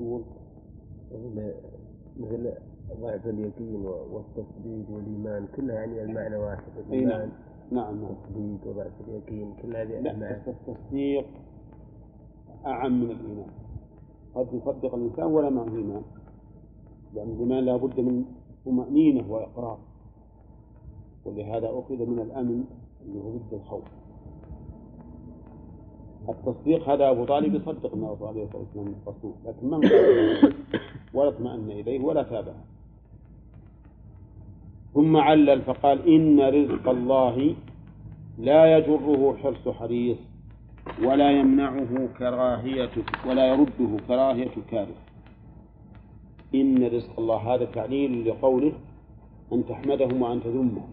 الأصول مثل ضعف اليقين والتصديق والإيمان كلها يعني المعنى واحد نعم. الإيمان نعم نعم. والتصديق وضعف اليقين كل هذه لا المعنى بس التصديق أعم من الإيمان. قد يصدق الإنسان ولا معه إيمان لأن الإيمان لا بد من طمأنينة وإقرار. ولهذا أخذ من الأمن اللي هو ضد الخوف. التصديق هذا أبو طالب يصدق أن الرسول عليه الصلاة والسلام رسول لكن هو ولا اطمأن إليه ولا تابعه ثم علل فقال إن رزق الله لا يجره حرص حريص ولا يمنعه كراهية ولا يرده كراهية كاره إن رزق الله هذا تعليل لقوله أن تحمدهم وأن تذمهم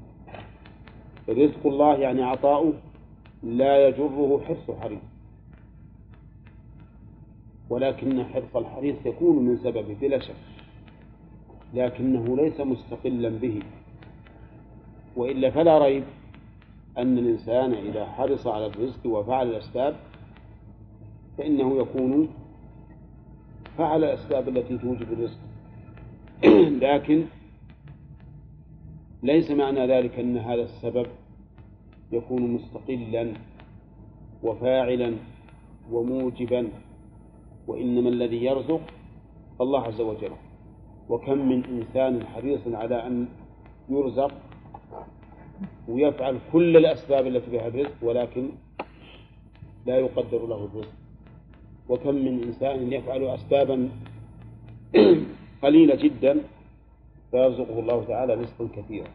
رزق الله يعني عطاؤه لا يجره حرص حريص. ولكن حرص الحريص يكون من سببه بلا شك. لكنه ليس مستقلا به. وإلا فلا ريب أن الإنسان إذا حرص على الرزق وفعل الأسباب فإنه يكون فعل الأسباب التي توجب الرزق. لكن ليس معنى ذلك أن هذا السبب يكون مستقلا وفاعلا وموجبا. وإنما الذي يرزق الله عز وجل. وكم من إنسان حريص على أن يرزق ويفعل كل الأسباب التي بها الرزق ولكن لا يقدر له الرزق. وكم من إنسان يفعل أسبابا قليلة جدا فيرزقه الله تعالى رزقا كثيرا.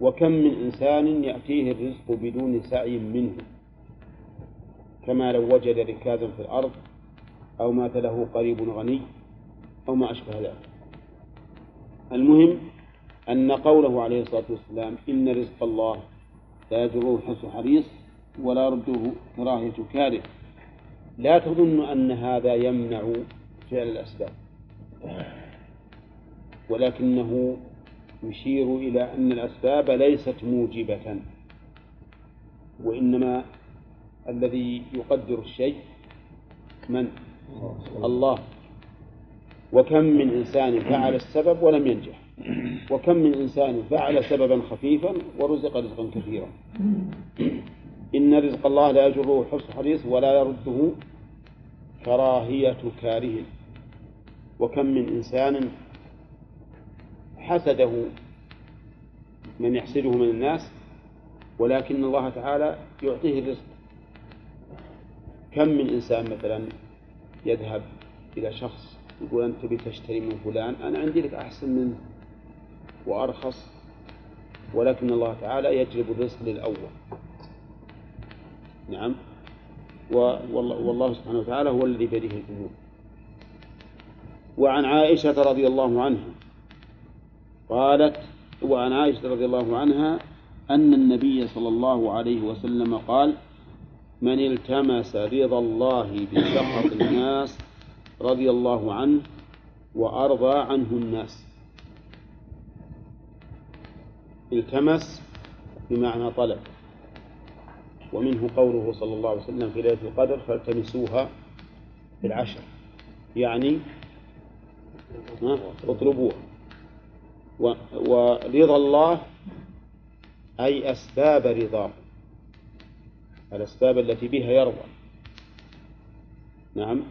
وكم من إنسان يأتيه الرزق بدون سعي منه. كما لو وجد ركازا في الأرض أو مات له قريب غني أو ما أشبه ذلك. المهم أن قوله عليه الصلاة والسلام إن رزق الله لا يجره حرص حريص ولا يرده كراهية كاره. لا تظن أن هذا يمنع فعل الأسباب. ولكنه يشير إلى أن الأسباب ليست موجبة وإنما الذي يقدر الشيء من؟ الله. وكم من إنسان فعل السبب ولم ينجح؟ وكم من إنسان فعل سببا خفيفا ورزق رزقا كثيرا؟ إن رزق الله لا يجره حرص حريص ولا يرده كراهية كاره. وكم من إنسان حسده من يحسده من الناس ولكن الله تعالى يعطيه الرزق. كم من إنسان مثلا يذهب إلى شخص يقول أنت تبي تشتري من فلان أنا عندي لك أحسن منه وأرخص ولكن الله تعالى يجلب الرزق للأول. نعم. والله سبحانه وتعالى هو الذي بيده الأمور وعن عائشة رضي الله عنها قالت وعن عائشة رضي الله عنها أن النبي صلى الله عليه وسلم قال من التمس رضا الله بسخط الناس رضي الله عنه وأرضى عنه الناس. التمس بمعنى طلب ومنه قوله صلى الله عليه وسلم في ليلة القدر فالتمسوها في العشر يعني اطلبوها. ورضا الله أي أسباب رضاه. الأسباب التي بها يرضى نعم.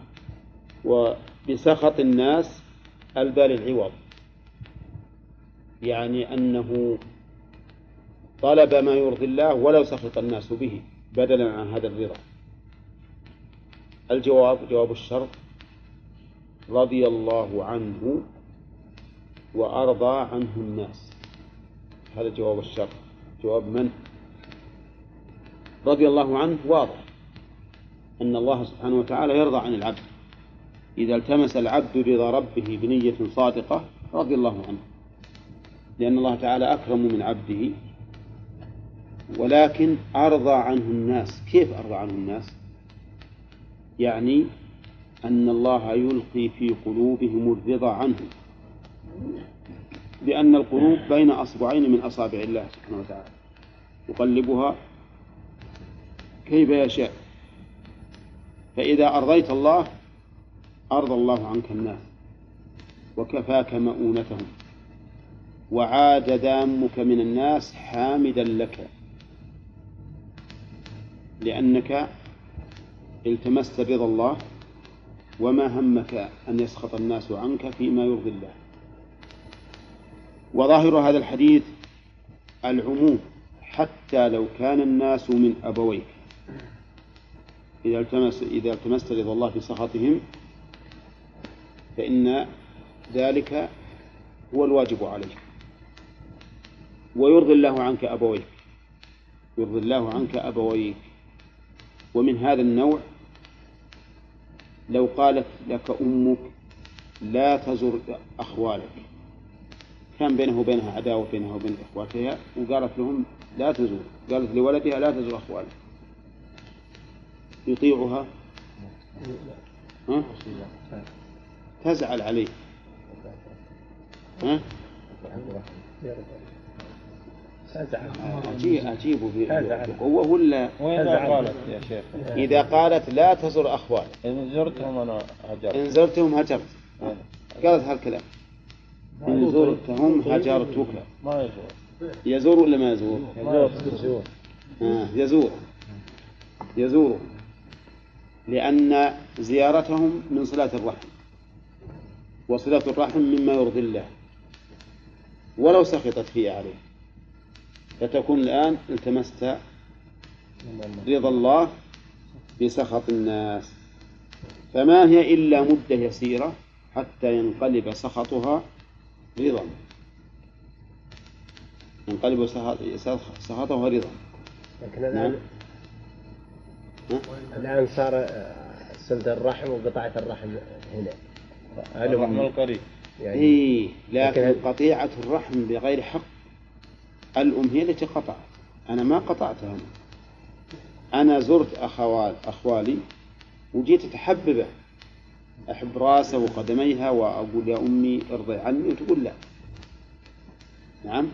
وبسخط الناس البال العوض. يعني أنه طلب ما يرضي الله ولو سخط الناس به بدلا عن هذا الرضا. الجواب جواب الشرط رضي الله عنه وأرضى عنه الناس. هذا جواب الشرط. جواب من؟ رضي الله عنه واضح أن الله سبحانه وتعالى يرضى عن العبد. إذا التمس العبد رضا ربه بنية صادقة رضي الله عنه. لأن الله تعالى أكرم من عبده ولكن أرضى عنه الناس. كيف أرضى عنه الناس؟ يعني أن الله يلقي في قلوبهم الرضا عنه. لأن القلوب بين أصبعين من أصابع الله سبحانه وتعالى. يقلبها كيف يشاء فإذا أرضيت الله أرضى الله عنك الناس وكفاك مؤونتهم وعاد دامك من الناس حامدا لك لأنك التمست رضا الله وما همك أن يسخط الناس عنك فيما يرضي الله. وظاهر هذا الحديث العموم حتى لو كان الناس من أبويك. إذا التمس إذا التمست رضا الله في سخطهم فإن ذلك هو الواجب عليك. ويرضي الله عنك أبويك. يرضي الله عنك أبويك. ومن هذا النوع لو قالت لك أمك لا تزر أخوالك. كان بينه وبينها عداوة بينها وبين إخواتها وقالت لهم لا تزور. قالت لولدها لا تزور أخوالك. يطيعها؟ ها؟ تزعل عليه. ها؟ عجيب عجيب بقوة ولا وإذا قالت يا شيخ؟ إذا قالت لا تزر أخوالك إن زرتهم أنا هجرت. إن زرتهم هجرت. قالت هالكلام. إن زرتهم هجرتك. ما يزور. يزور ولا ما يزور؟ يزور. آه يزور. يزور. لأن زيارتهم من صلة الرحم وصلة الرحم مما يرضي الله. ولو سخطت فيه عليه. فتكون الآن التمست رضا الله بسخط الناس. فما هي إلا مدة يسيرة حتى ينقلب سخطها رضا. ينقلب سخط- سخطها رضا. لكن الآن الآن صار آه، سلد الرحم وقطعة الرحم هنا. الرحم القريب. يعني إيه لكن لكن- قطيعة الرحم بغير حق. الأم هي التي قطعت. أنا ما قطعتها أنا أنا زرت أخوال أخوالي وجيت أتحببه أحب راسه وقدميها وأقول يا أمي ارضي عني وتقول لا. نعم.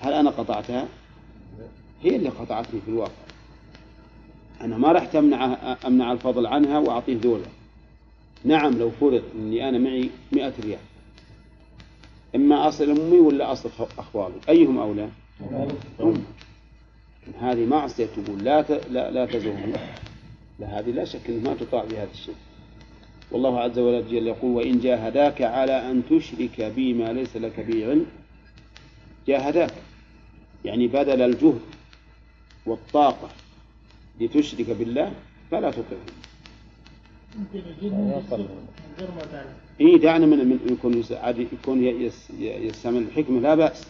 هل أنا قطعتها؟ هي اللي قطعتني في الواقع. أنا ما رحت أمنع أمنع الفضل عنها وأعطيه ذولا نعم لو فرض أني أنا معي مئة ريال. إما أصل أمي ولا أصل أخوالي. أيهم أولى؟ أم هذه معصية تقول لا. لا لا تزورهم لا هذه لا شك أنها ما تطاع بهذا الشيء. والله عز وجل يقول وإن جاهداك على أن تشرك بي ما ليس لك به علم. جاهداك. يعني بدل الجهد والطاقة لتشرك بالله فلا تطعهم اي دعنا من من يكون يس- عاد يكون ي- يس- ي- يستعمل الحكمة لا بأس.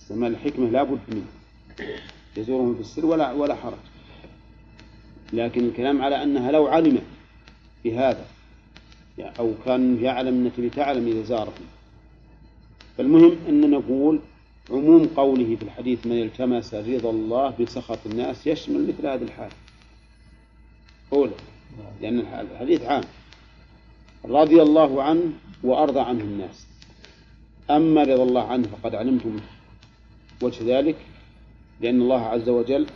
استعمال الحكمة لا بد منه. يزورهم في السر ولا ولا حرج. لكن الكلام على أنها لو علمت بهذا يعني أو كان يعلم أنك لتعلم إذا زارهم. فالمهم أن نقول عموم قوله في الحديث من التمس رضا الله بسخط الناس يشمل مثل هذه الحال. أولى لأن الح- الحديث عام. رضي الله عنه وأرضى عنه الناس. أما رضا الله عنه فقد علمتم وجه ذلك لأن الله عز وجل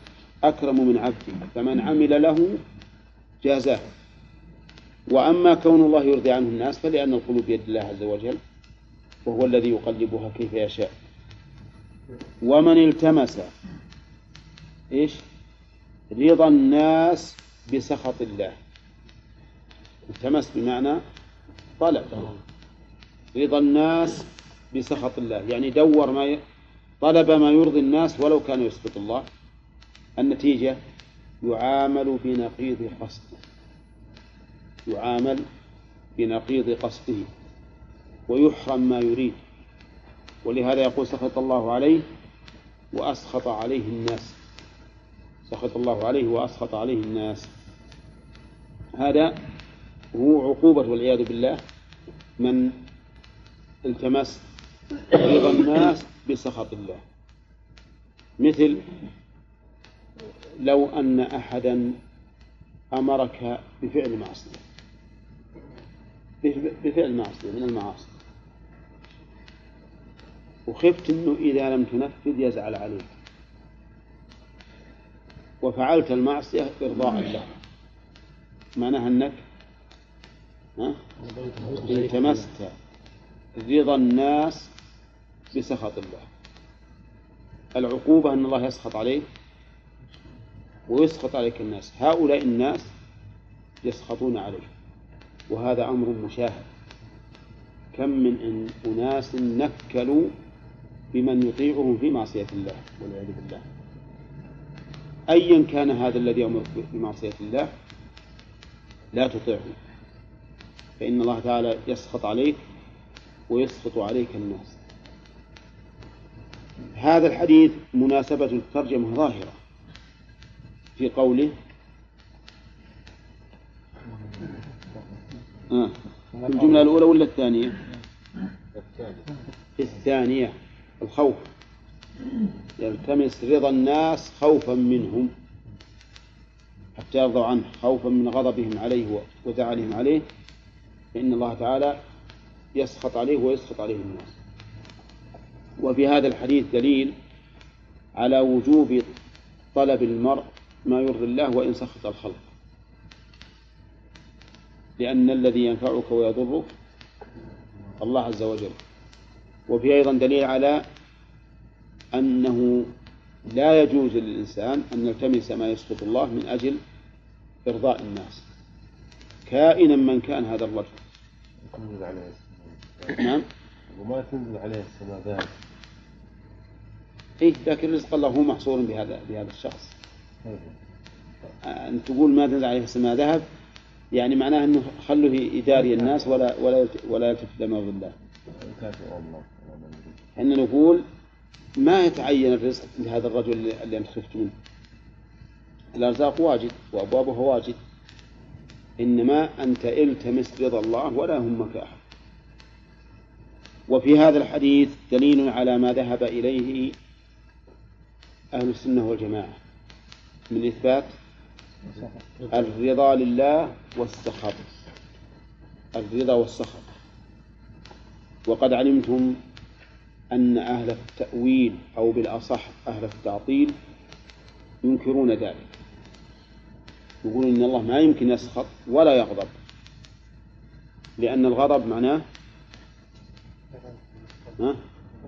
أكرم من عبده فمن عمل له جازاه. وأما كون الله يرضي عنه الناس فلأن القلوب بيد الله عز وجل وهو الذي يقلبها كيف يشاء. ومن التمس إيش؟ رضا الناس بسخط الله. التمس بمعنى طلب. رضا الناس بسخط الله. يعني دور ما ي... طلب ما يرضي الناس ولو كان يسخط الله. النتيجة يعامل بنقيض قصده. يعامل بنقيض قصده. ويحرم ما يريد. ولهذا يقول سخط الله عليه وأسخط عليه الناس. سخط الله عليه وأسخط عليه الناس. هذا هو عقوبة والعياذ بالله من التمس رضا الناس بسخط الله. مثل لو أن أحدا أمرك بفعل معصية. بفعل معصية من المعاصي. وخفت أنه إذا لم تنفذ يزعل عليك. وفعلت المعصية إرضاء له معناها أنك؟ التمست رضا الناس بسخط الله. العقوبة أن الله يسخط عليك ويسخط عليك الناس. هؤلاء الناس يسخطون عليك. وهذا أمر مشاهد. كم من أناس نكلوا بمن يطيعهم في معصية الله والعياذ بالله أيا كان هذا الذي يأمر بمعصية الله لا تطيعه فإن الله تعالى يسخط عليك ويسخط عليك الناس هذا الحديث مناسبة الترجمة ظاهرة في قوله آه. في الجملة الأولى ولا الثانية؟ في الثانية الخوف. يلتمس رضا الناس خوفا منهم حتى يرضوا عنه خوفا من غضبهم عليه وزعلهم عليه. فإن الله تعالى يسخط عليه ويسخط عليه الناس. وفي هذا الحديث دليل على وجوب طلب المرء ما يرضي الله وإن سخط الخلق. لأن الذي ينفعك ويضرك الله عز وجل. وفي أيضا دليل على أنه لا يجوز للإنسان أن يلتمس ما يسخط الله من أجل إرضاء الناس كائنا من كان هذا الرجل. تنزل عليه السماء. نعم. وما تنزل عليه السماء ذهب إيه لكن رزق الله هو محصور بهذا بهذا الشخص. أن تقول ما تنزل عليه السماء ذهب يعني معناه أنه خلوه يداري الناس ولا ولا ولا يلتفت لما الله. إحنا نقول ما يتعين الرزق لهذا الرجل اللي- أنت خفت منه. الأرزاق واجد وأبوابها واجد. إنما أنت التمس رضا الله ولا يهمك أحد. وفي هذا الحديث دليل على ما ذهب إليه أهل السنة والجماعة. من إثبات الرضا لله والسخط. الرضا والسخط. وقد علمتم أن أهل التأويل أو بالأصح أهل التعطيل ينكرون ذلك. يقولون إن الله ما يمكن يسخط ولا يغضب. لأن الغضب معناه؟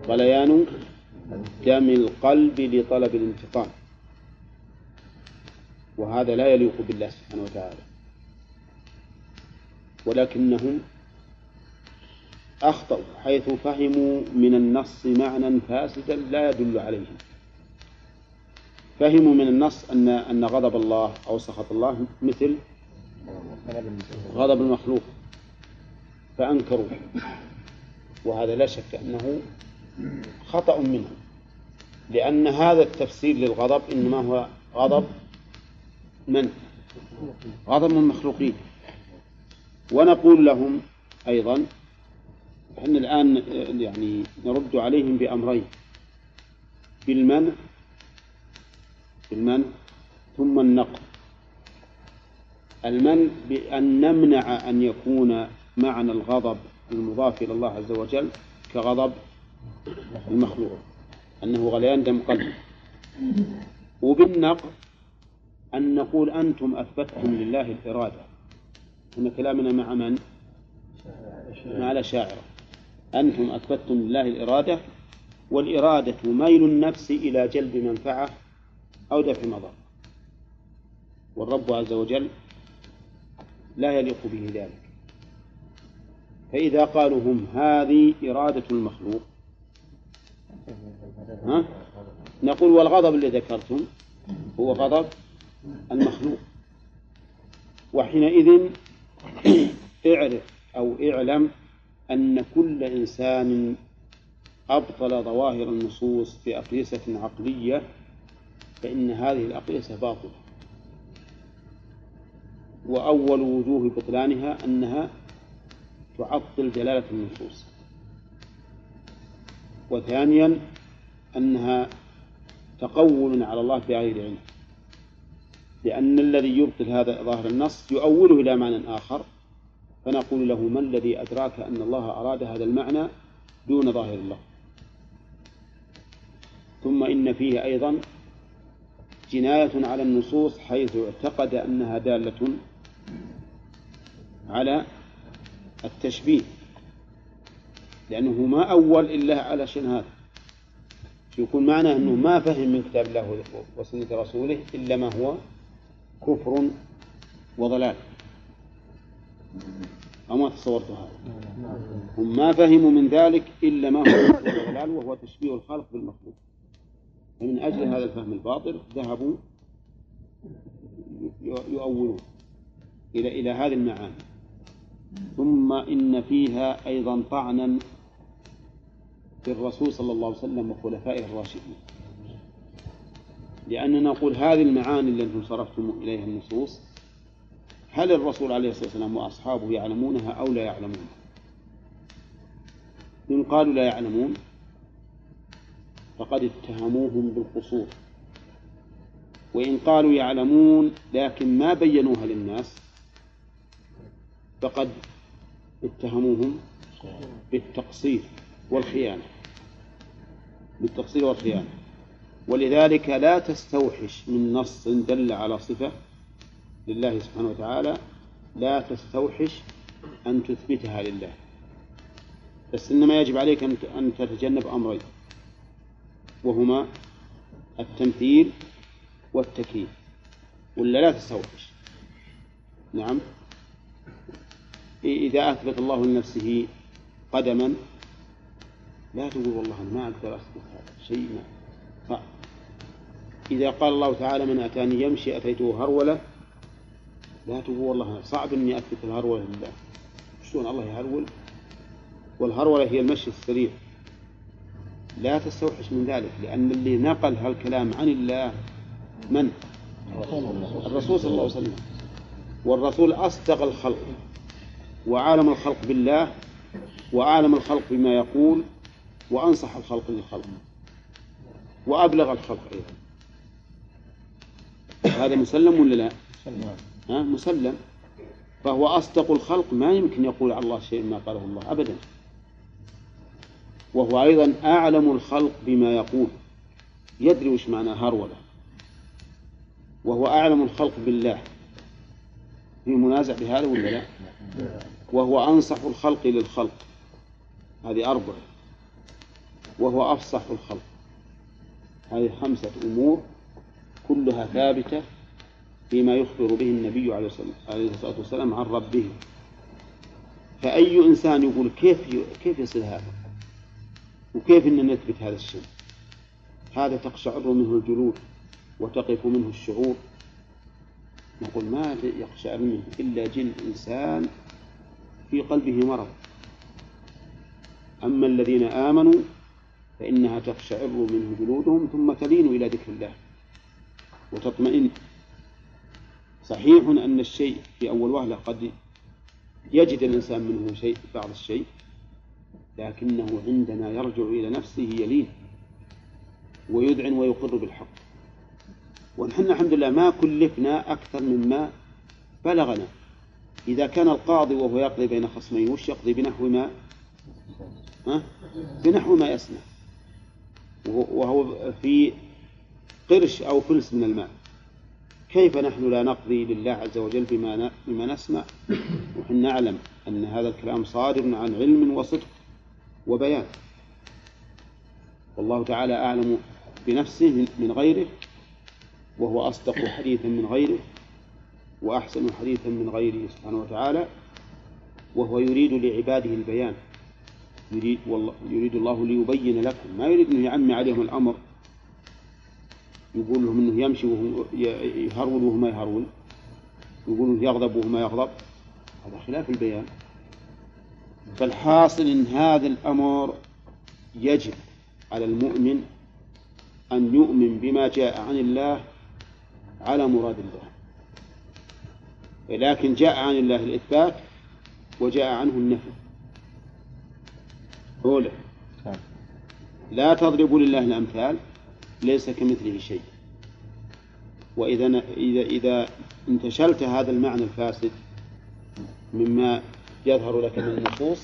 غليان دم القلب لطلب الانتقام. وهذا لا يليق بالله سبحانه وتعالى. ولكنهم أخطأوا حيث فهموا من النص معنى فاسدا لا يدل عليهم. فهموا من النص أن أن غضب الله أو سخط الله مثل غضب المخلوق فأنكروا. وهذا لا شك أنه خطأ منهم لأن هذا التفسير للغضب إنما هو غضب من؟ غضب المخلوقين. ونقول لهم أيضا إحنا الآن يعني نرد عليهم بأمرين. بالمنع بالمنع ثم النقد المنع بأن نمنع أن يكون معنى الغضب المضاف إلى الله عز وجل كغضب المخلوق أنه غليان دم قلب وبالنقد أن نقول أنتم أثبتتم لله الإرادة. هنا كلامنا مع من؟ مع الأشاعرة. أنتم أثبتتم لله الإرادة والإرادة ميل النفس إلى جلب منفعة أو دفع مضر. والرب عز وجل لا يليق به ذلك. فإذا قالوا هم هذه إرادة المخلوق ها؟ نقول والغضب الذي ذكرتم هو غضب المخلوق. وحينئذ اعرف أو اعلم أن كل إنسان أبطل ظواهر النصوص بأقيسة عقلية فإن هذه الأقيسة باطلة. وأول وجوه بطلانها أنها تعطل دلالة النصوص. وثانيا أنها تقول على الله بغير علم لأن الذي يبطل هذا ظاهر النص يؤوله إلى معنى آخر. فنقول له ما الذي أدراك أن الله أراد هذا المعنى دون ظاهر الله؟ ثم إن فيه أيضا جناية على النصوص حيث اعتقد أنها دالة على التشبيه لأنه ما أول إلا علشان هذا. يكون معناه أنه ما فهم من كتاب الله وسنة رسوله إلا ما هو كفر وضلال. أو ما تصورت هذا. هم ما فهموا من ذلك إلا ما هو كفر وضلال وهو تشبيه الخلق بالمخلوق ومن أجل هذا الفهم الباطل ذهبوا يؤولون إلى إلى هذه المعاني. ثم إن فيها أيضا طعنا في الرسول صلى الله عليه وسلم وخلفائه الراشدين. لأننا نقول هذه المعاني التي أنتم صرفتم إليها النصوص هل الرسول عليه الصلاة والسلام وأصحابه يعلمونها أو لا يعلمونها إن قالوا لا يعلمون فقد اتهموهم بالقصور. وإن قالوا يعلمون لكن ما بينوها للناس فقد اتهموهم بالتقصير والخيانة. بالتقصير والخيانة. ولذلك لا تستوحش من نص دل على صفة لله سبحانه وتعالى لا تستوحش أن تثبتها لله. بس إنما يجب عليك أن تتجنب أمرين. وهما التمثيل والتكييف. ولا لا تستوحش. نعم. إذا أثبت الله لنفسه قدما لا تقول والله ما أقدر أثبت هذا شيء ما. إذا قال الله تعالى من أتاني يمشي أتيته هرولة لا تقول والله صعب إني أثبت الهرولة لله شلون الله يهرول؟ والهرولة هي المشي السريع. لا تستوحش من ذلك لأن اللي نقل هالكلام عن الله من؟ الرسول صلى الله عليه وسلم. والرسول أصدق الخلق وعالم الخلق بالله وأعلم الخلق بما يقول وأنصح الخلق للخلق وأبلغ الخلق أيضا. هذا مسلم ولا لا؟ مسلم. فهو أصدق الخلق ما يمكن يقول على الله شيء ما قاله الله أبدا. وهو أيضا أعلم الخلق بما يقول. يدري وش معنى هرولة. وهو أعلم الخلق بالله. في منازع بهذا ولا لا؟ وهو أنصح الخلق للخلق. هذه أربعة. وهو أفصح الخلق. هذه خمسة أمور كلها ثابتة. فيما يخبر به النبي عليه الصلاة والسلام عن ربه فأي إنسان يقول كيف كيف يصير هذا؟ وكيف أن نثبت هذا الشيء؟ هذا تقشعر منه الجلود وتقف منه الشعور نقول ما يقشعر منه إلا جن إنسان في قلبه مرض أما الذين آمنوا فإنها تقشعر منه جلودهم ثم تلين إلى ذكر الله وتطمئن صحيح أن الشيء في أول وهلة قد يجد الإنسان منه شيء بعض الشيء لكنه عندما يرجع إلى نفسه يلين ويذعن ويقر بالحق. ونحن الحمد لله ما كلفنا أكثر مما بلغنا. إذا كان القاضي وهو يقضي بين خصمين وش يقضي؟ بنحو ما؟ ها؟ بنحو ما يسمع وهو في قرش أو فلس من المال كيف نحن لا نقضي لله عز وجل بما بما نسمع؟ ونحن نعلم أن هذا الكلام صادر عن علم وصدق وبيان. والله تعالى أعلم بنفسه من غيره وهو أصدق حديثا من غيره وأحسن حديثا من غيره سبحانه وتعالى وهو يريد لعباده البيان. يريد, والله يريد الله ليبين لكم. ما يريد أنه يعمي عليهم الأمر يقول لهم أنه يمشي وهو يهرول وهو ما يهرول يقول أنه يغضب وهو ما يغضب. هذا خلاف البيان. فالحاصل أن هذا الأمر يجب على المؤمن أن يؤمن بما جاء عن الله على مراد الله. لكن جاء عن الله الإثبات وجاء عنه النفي. أولى لا تضربوا لله الأمثال. ليس كمثله شيء. وإذا إذا إذا انتشلت هذا المعنى الفاسد مما يظهر لك من النصوص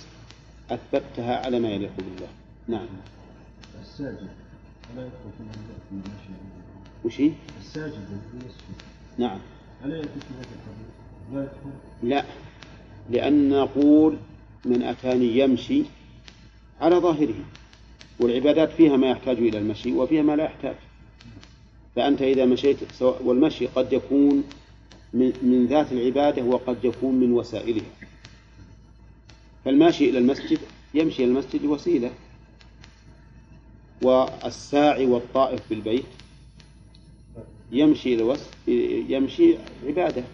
أثبتها على ما يليق بالله. نعم. الساجد. لا يدخل في المشي وش هي؟ الساجد نعم. ألا يدخل في لا يدخل. لا. لأن نقول من أتاني يمشي على ظاهره. والعبادات فيها ما يحتاج إلى المشي وفيها ما لا يحتاج. فأنت إذا مشيت سواء والمشي قد يكون من, من ذات العبادة وقد يكون من وسائلها. فالماشي إلى المسجد يمشي إلى المسجد وسيلة والساعي والطائف بالبيت يمشي إلى وس... يمشي عبادة.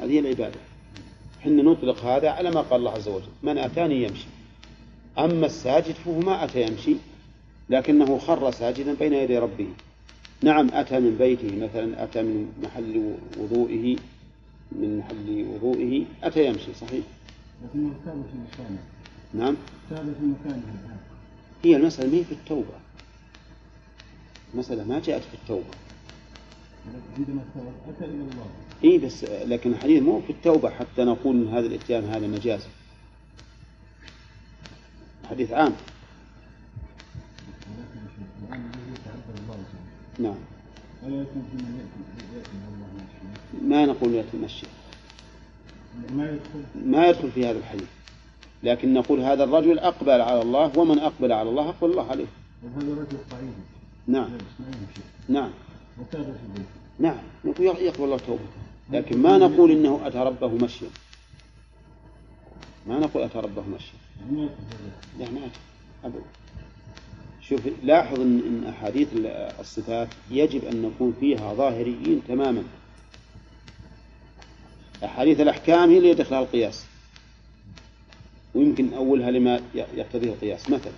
هذه العبادة. حنا نطلق هذا على ما قال الله عز وجل. من أتاني يمشي. أما الساجد فهو ما أتى يمشي. لكنه خر ساجدا بين يدي ربه. نعم أتى من بيته مثلا أتى من محل وضوئه من محل وضوئه أتى يمشي صحيح. لكنه ثابت في مكانه. نعم. ثابت في مكانه هي المسألة ما هي في التوبة؟ المسألة ما جاءت في التوبة. عندما أتى إلى الله. اي بس لكن الحديث مو في التوبة حتى نقول ان هذا الاتيان هذا مجاز حديث عام. نعم. يكون يأتي يأتي الله ما نقول يتمشي ما يدخل؟ ما يدخل في هذا الحديث. لكن نقول هذا الرجل أقبل على الله ومن أقبل على الله أقبل الله عليه. وهذا رجل قعيد نعم. نعم. نعم. نقول يقبل الله توبته. لكن ما نقول إنه أتى ربه مشيا. ما نقول أتى ربه مشيا. هذا لا ما أبدا. شوف لاحظ إن أحاديث الصفات يجب أن نكون فيها ظاهريين تماما. أحاديث الأحكام هي اللي يدخلها القياس. ويمكن أولها لما يقتضيه القياس. مثلا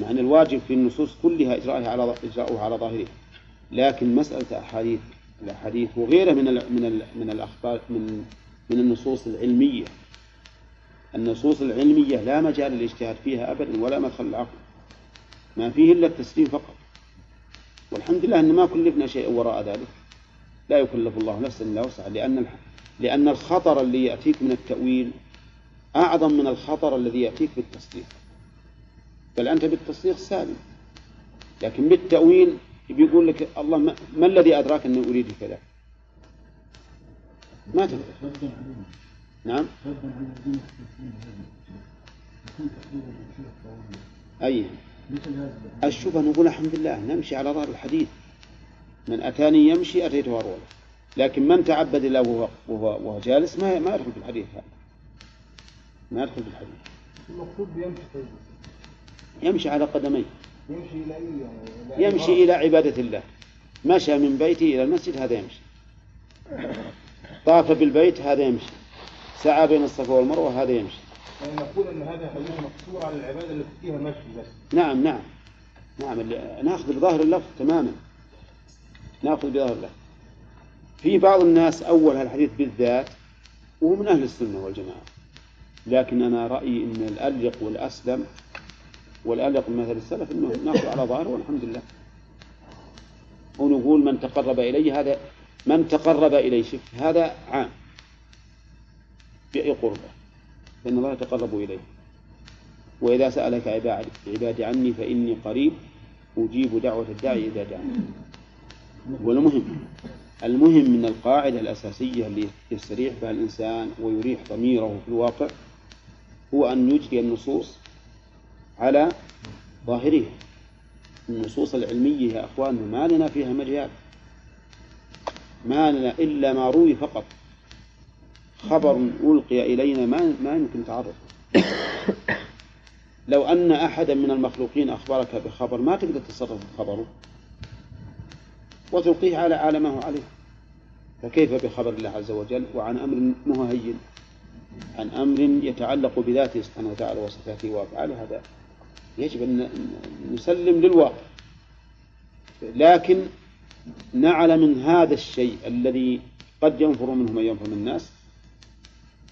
مع أن الواجب في النصوص كلها إجراءها على إجراؤها على ظاهره. لكن مسألة أحاديث الأحاديث وغيرها من ال من ال من الأخبار من من النصوص العلمية. النصوص العلمية لا مجال للاجتهاد فيها أبدا ولا مدخل العقل ما فيه إلا التسليم فقط. والحمد لله أن ما كلفنا شيئا وراء ذلك. لا يكلف الله نفسا إلا وسعها لأن لأن الخطر اللي يأتيك من التأويل أعظم من الخطر الذي يأتيك بالتصديق. بل أنت بالتصديق سالم. لكن بالتأويل بيقول لك الله ما, ما الذي أدراك أني أريد كذا؟ ما تدري. نعم؟ أي. الشبهة نقول الحمد لله نمشي على ظهر الحديث. من أتاني يمشي أتيته هرولا لكن من تعبد الله وهو, وهو, وهو جالس ما ما يدخل في الحديث هذا. ما يدخل في الحديث. المقصود بيمشي طيب. يمشي على قدميه. يمشي إلى أي يمشي؟ إلى عبادة الله. مشى من بيته إلى المسجد هذا يمشي. طاف بالبيت هذا يمشي. سعى بين الصفا والمروة هذا يمشي. يعني نقول إن هذا حديث مقصور على العبادة التي فيها مشي بس. نعم نعم. نعم نأخذ بظاهر اللفظ تماما. نأخذ بظاهر اللفظ. في بعض الناس أول هالحديث بالذات وهو من أهل السنة والجماعة. لكن أنا رأيي أن الأليق والأسلم والأليق من مثل السلف أنه نأخذ على ظاهره والحمد لله. ونقول من تقرب إلي هذا من تقرب إلي شف هذا عام. بأي قربة؟ فإن الله يتقرب إليه. وإذا سألك عبادي, عني فإني قريب أجيب دعوة الداعي إذا دعاني. والمهم المهم من القاعدة الأساسية اللي يستريح بها الإنسان ويريح ضميره في الواقع هو أن يجري النصوص على ظاهرها. النصوص العلمية يا أخواننا ما لنا فيها مجال. ما لنا إلا ما روي فقط. خبر ألقي إلينا ما ما يمكن تعرض لو أن أحدا من المخلوقين أخبرك بخبر ما تقدر تتصرف بخبره؟ وتلقيه على على ما هو عليه. فكيف بخبر الله عز وجل؟ وعن أمر مهين. عن أمر يتعلق بذاته سبحانه وتعالى وصفاته وأفعاله. هذا يجب أن نسلم للواقع. لكن نعلم من هذا الشيء الذي قد ينفر منه من ينفر من الناس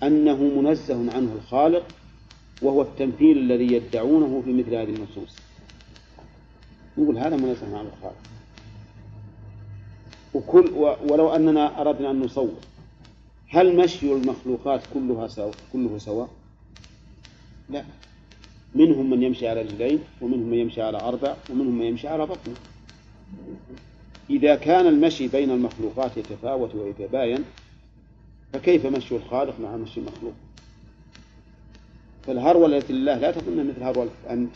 أنه منزه عنه الخالق وهو التمثيل الذي يدعونه في مثل هذه النصوص. نقول هذا منزه عن الخالق. وكل ولو أننا أردنا أن نصور هل مشي المخلوقات كلها سوا كله سواء؟ لا. منهم من يمشي على رجلين ومنهم من يمشي على أربع ومنهم من يمشي على بطنه إذا كان المشي بين المخلوقات يتفاوت ويتباين فكيف مشي الخالق مع مشي المخلوق فالهرولة لله لا تظن مثل هرولة أنت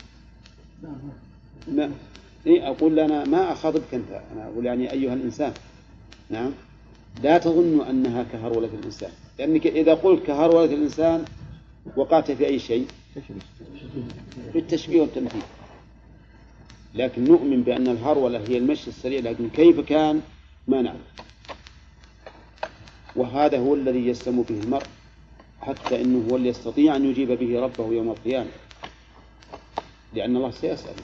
ما إيه أقول أنا ما أخاطبك أنت. أنا أقول يعني أيها الإنسان. نعم؟ لا تظن أنها كهرولة الإنسان. لأنك إذا قلت كهرولة الإنسان وقعت في أي شيء؟ في التشبيه والتمثيل. لكن نؤمن بأن الهرولة هي المشي السريع لكن كيف كان؟ ما نعلم وهذا هو الذي يسلم به المرء حتى إنه هو اللي يستطيع أن يجيب به ربه يوم القيامة. لأن الله سيسأله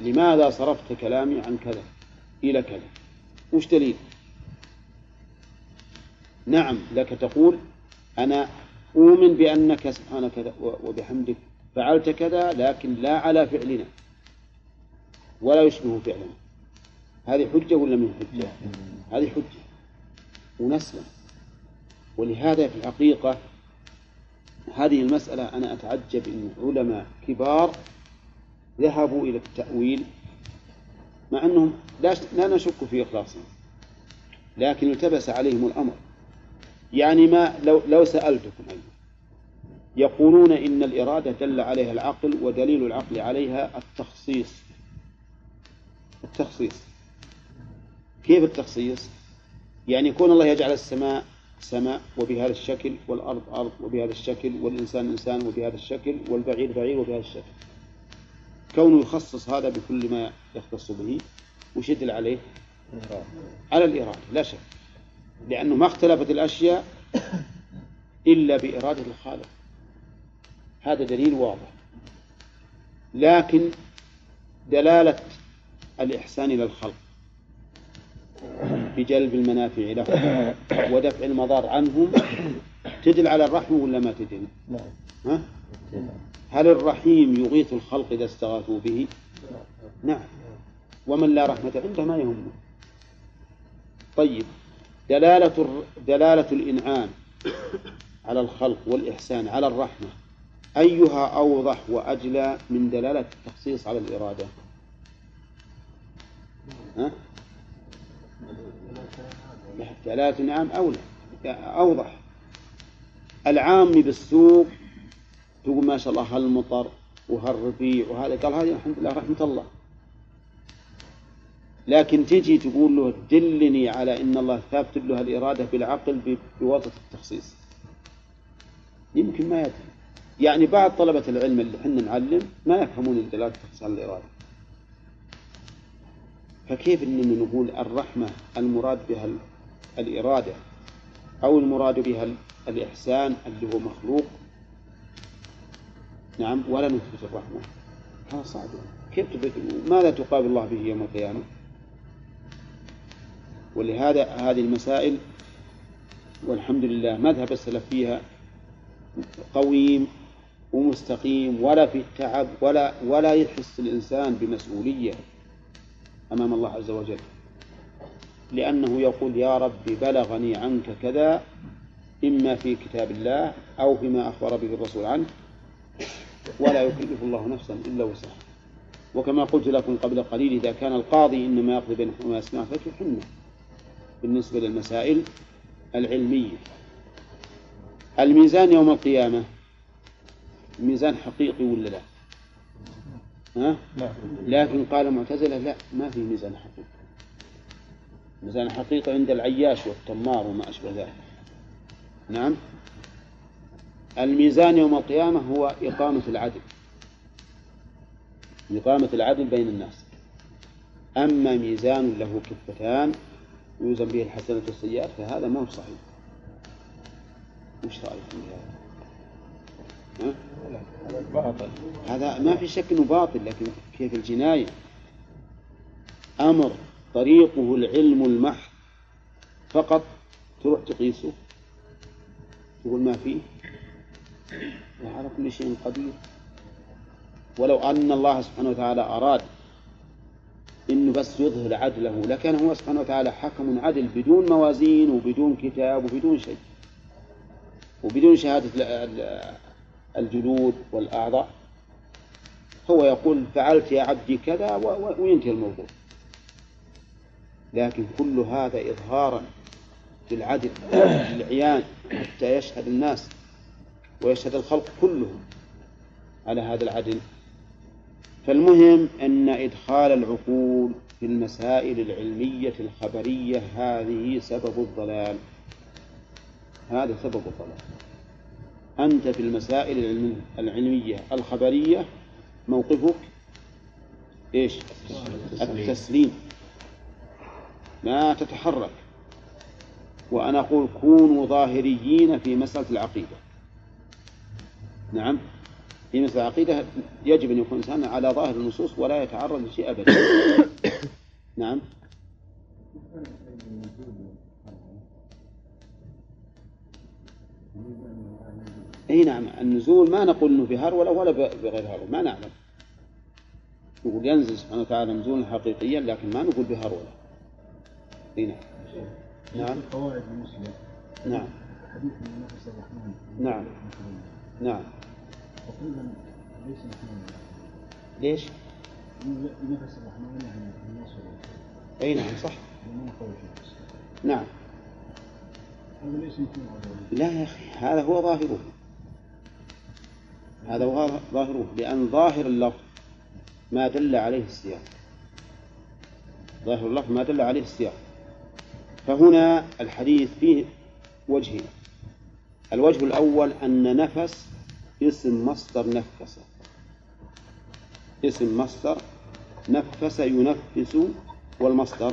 لماذا صرفت كلامي عن كذا إلى كذا؟ وش دليل؟ نعم لك تقول أنا أؤمن بأنك سبحانك وبحمدك فعلت كذا لكن لا على فعلنا ولا يشبه فعلنا. هذه حجة ولا من حجة؟ هذه حجة. ونسلم. ولهذا في الحقيقة هذه المسألة أنا أتعجب أن علماء كبار ذهبوا إلى التأويل مع أنهم لا نشك في إخلاصهم لكن التبس عليهم الأمر. يعني ما لو لو سألتكم أيضا يقولون إن الإرادة دل عليها العقل ودليل العقل عليها التخصيص. التخصيص. كيف التخصيص؟ يعني يكون الله يجعل السماء سماء وبهذا الشكل والأرض أرض وبهذا الشكل والإنسان إنسان وبهذا الشكل والبعير بعير وبهذا الشكل. كونه يخصص هذا بكل ما يختص به وش يدل عليه؟ على الإرادة لا شك. لأنه ما اختلفت الأشياء إلا بإرادة الخالق. هذا دليل واضح. لكن دلالة الإحسان إلى الخلق. بجلب المنافع لهم ودفع المضار عنهم تدل على الرحمة ولا ما تدل؟ نعم ها؟ هل الرحيم يغيث الخلق إذا استغاثوا به؟ نعم ومن لا رحمة عنده ما يهمه طيب دلالة دلالة الإنعام على الخلق والإحسان على الرحمة أيها أوضح وأجلى من دلالة التخصيص على الإرادة؟ ها؟ دلالة الإنعام أولى. أوضح. العام بالسوق تقول ما شاء الله هالمطر وهالربيع وهذا. قال هذه الحمد لله رحمة الله. لكن تجي تقول له دلني على إن الله ثابت له الإرادة بالعقل بواسطة التخصيص. يمكن ما يدري. يعني بعض طلبة العلم اللي إحنا نعلم ما يفهمون دلالة التخصيص على الإرادة. فكيف اننا نقول الرحمة المراد بها ال- الإرادة أو المراد بها ال- الإحسان اللي هو مخلوق؟ نعم ولا نثبت الرحمة. هذا صعب. كيف ماذا تقابل الله به يوم القيامة؟ ولهذا هذه المسائل والحمد لله مذهب السلف فيها قويم ومستقيم ولا في تعب ولا ولا يحس الإنسان بمسؤولية. أمام الله عز وجل. لأنه يقول يا رب بلغني عنك كذا إما في كتاب الله أو فيما أخبر به الرسول عنه ولا يكلف الله نفسا إلا وسعها. وكما قلت لكم قبل قليل إذا كان القاضي إنما يقضي بينكم ما يسمع فكحنه بالنسبة للمسائل العلمية. الميزان يوم القيامة ميزان حقيقي ولا لا؟ ها؟ نعم. لكن قال المعتزلة لا ما في ميزان حقيقي. ميزان حقيقي عند العياش والتمار وما أشبه ذلك. نعم؟ الميزان يوم القيامة هو إقامة العدل. إقامة العدل بين الناس. أما ميزان له كفتان يوزن به الحسنة والسيئات فهذا ما هو صحيح. وش رأيكم بهذا؟ باطل هذا ما في شك إنه باطل لكن كيف الجناية؟ أمر طريقه العلم المحض فقط تروح تقيسه. تقول ما فيه؟ وعلى كل شيء قدير. ولو أن الله سبحانه وتعالى أراد إنه بس يظهر عدله لكان هو سبحانه وتعالى حكم عدل بدون موازين وبدون كتاب وبدون شيء. وبدون شهادة الجلود والأعضاء. هو يقول فعلت يا عبدي كذا وينتهي الموضوع. لكن كل هذا إظهارا للعدل للعيان حتى يشهد الناس ويشهد الخلق كلهم على هذا العدل. فالمهم أن إدخال العقول في المسائل العلمية الخبرية هذه سبب الضلال. هذا سبب الضلال. أنت في المسائل العلم- العلمية الخبرية موقفك إيش؟ التسليم. ما تتحرك. وأنا أقول كونوا ظاهريين في مسألة العقيدة. نعم. في مسألة العقيدة يجب أن يكون الإنسان على ظاهر النصوص ولا يتعرض لشيء أبدا. نعم. إي نعم النزول ما نقول إنه بهرولة ولا بغير هرولة ما نعلم. نقول ينزل سبحانه وتعالى نزولا حقيقيا لكن ما نقول بهرولة إي نعم. نعم. القواعد المسلم نعم. حديث من نفس الرحمن نعم. نعم. تقريبا ليس مثلا ليش؟ نفس الرحمن يعني النصر إي نعم صح. نعم. هذا ليس لا يا أخي هذا هو ظاهره. هذا هو ظاهره لأن ظاهر اللفظ ما دل عليه السياق. ظاهر اللفظ ما دل عليه السياق. فهنا الحديث فيه وجهين الوجه الأول أن نفس اسم مصدر نفس. اسم مصدر نفس ينفس والمصدر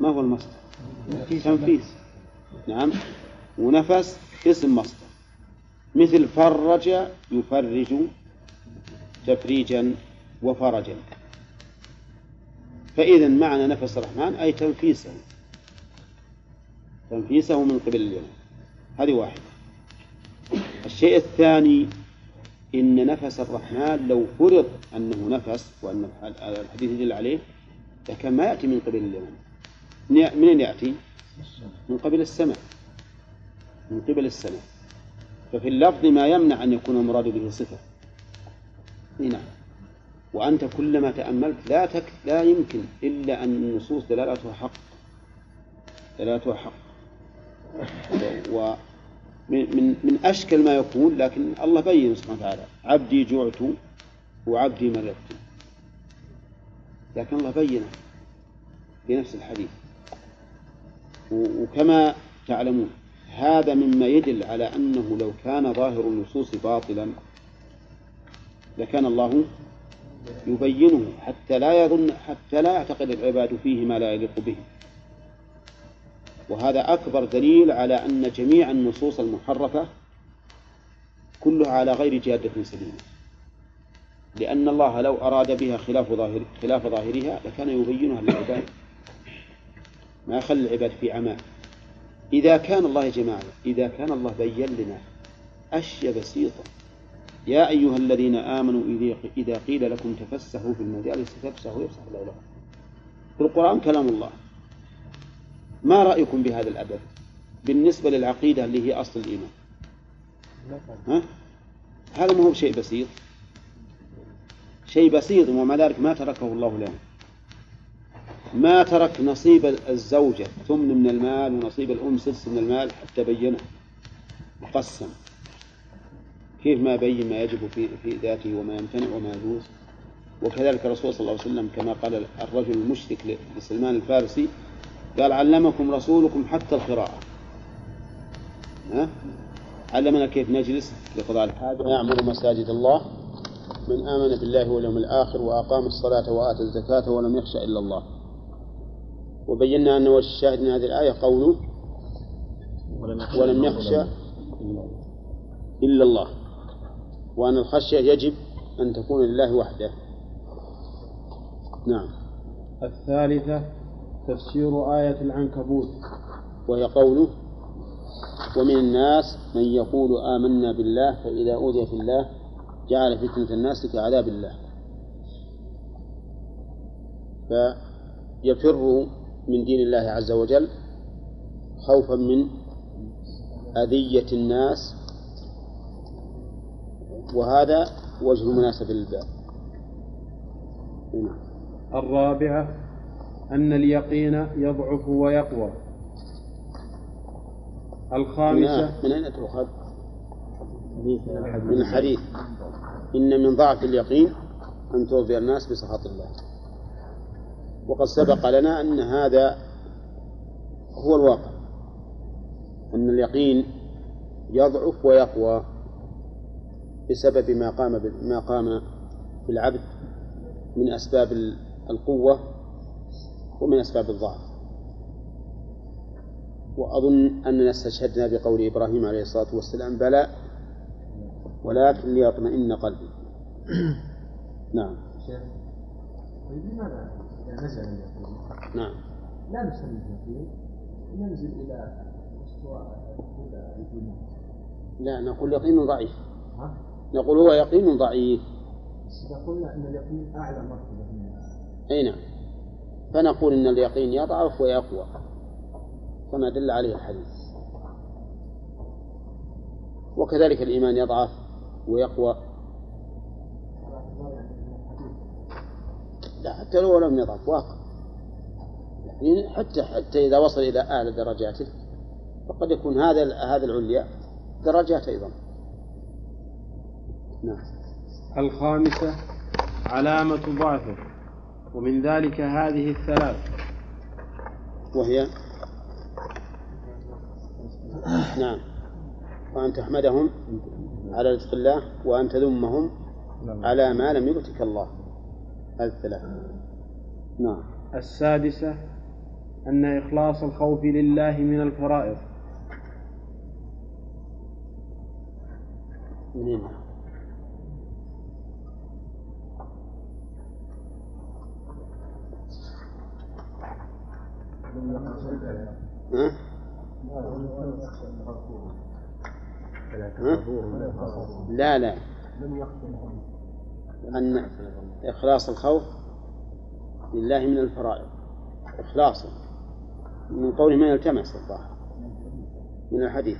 ما هو المصدر؟ تنفيس نعم. ونفس اسم مصدر. مثل فرج يفرج تفريجا وفرجا. فإذا معنى نفس الرحمن أي تنفيسه. تنفيسه من قبل اليوم. هذه واحدة. الشيء الثاني إن نفس الرحمن لو فرض أنه نفس وأن الحديث يدل عليه لكان ما يأتي من قبل اليمن منين يأتي؟ من قبل السماء. من قبل السماء. ففي اللفظ ما يمنع أن يكون المراد به صفة. نعم. وأنت كلما تأملت لا تك لا يمكن إلا أن النصوص دلالتها حق. دلالتها حق. و من من أشكل ما يكون لكن الله بين سبحانه وتعالى. عبدي جعت وعبدي مرضت. لكن الله بينه في نفس الحديث وكما تعلمون. هذا مما يدل على أنه لو كان ظاهر النصوص باطلا لكان الله يبينه حتى لا يظن حتى لا يعتقد العباد فيه ما لا يليق به. وهذا أكبر دليل على أن جميع النصوص المحرفة كلها على غير جادة سليمة. لأن الله لو أراد بها خلاف ظاهر خلاف ظاهرها لكان يبينها للعباد. ما يخلي العباد في عماء إذا كان الله يا جماعة إذا كان الله بين لنا أشياء بسيطة. يا أيها الذين آمنوا إذا- قيل لكم تفسحوا في المجالس فافسحوا يفسح الله لكم في القرآن كلام الله. ما رأيكم بهذا الأدب؟ بالنسبة للعقيدة اللي هي أصل الإيمان. ها؟ هذا ما هو شيء بسيط. شيء بسيط ومع ذلك ما تركه الله لنا. ما ترك نصيب الزوجة ثمن من المال ونصيب الأم سدس من المال حتى بينه. وقسم كيف ما يبين ما يجب في في ذاته وما يمتنع وما يجوز. وكذلك الرسول صلى الله عليه وسلم كما قال الرجل المشرك لسلمان الفارسي قال علمكم رسولكم حتى القراءة. ها؟ علمنا كيف نجلس لقضاء الحاجة. يعمر مساجد الله من آمن بالله واليوم الآخر وأقام الصلاة وآتى الزكاة ولم يخشى إلا الله. وبينا أن وجه الشاهد من هذه الآية قوله ولم يخشى إلا الله. وأن الخشية يجب أن تكون لله وحده. نعم. الثالثة تفسير آية العنكبوت. وهي قوله ومن الناس من يقول آمنا بالله فإذا أوذي في الله جعل فتنة الناس كعذاب الله. فيفر من دين الله عز وجل خوفا من أذية الناس. وهذا وجه مناسبة للباب. نعم. الرابعة أن اليقين يضعف ويقوى. الخامسة من أين تؤخذ؟ من الحديث إن من ضعف اليقين أن ترضي الناس بسخط الله. وقد سبق لنا أن هذا هو الواقع أن اليقين يضعف ويقوى بسبب ما قام ما قام في العبد من أسباب القوة ومن أسباب الضعف. وأظن أننا استشهدنا بقول إبراهيم عليه الصلاة والسلام بلى ولكن ليطمئن قلبي. نعم. طيب لماذا؟ إذا نزل اليقين نعم. لا نسميه يقين ننزل إلى مستوى الجنون لا نقول يقين ضعيف. ها؟ نقول هو يقين ضعيف. بس إذا قلنا أن اليقين أعلى مرتبة من أي نعم. فنقول إن اليقين يضعف ويقوى. كما دل عليه الحديث. وكذلك الإيمان يضعف ويقوى. لا حتى لو لم يضعف واقع. يعني حتى حتى إذا وصل إلى أعلى درجاته فقد يكون هذا هذا العليا درجات أيضا. نعم. الخامسة علامة ضعفه ومن ذلك هذه الثلاث. وهي؟ نعم. وأن تحمدهم على رزق الله وأن تذمهم على ما لم يؤتك الله. هذه الثلاثة نعم. السادسة أن إخلاص الخوف لله من الفرائض. منين؟ لا لا. أن إخلاص الخوف لله من الفرائض. إخلاصا. من قول ما يلتمس الظاهر. من الحديث.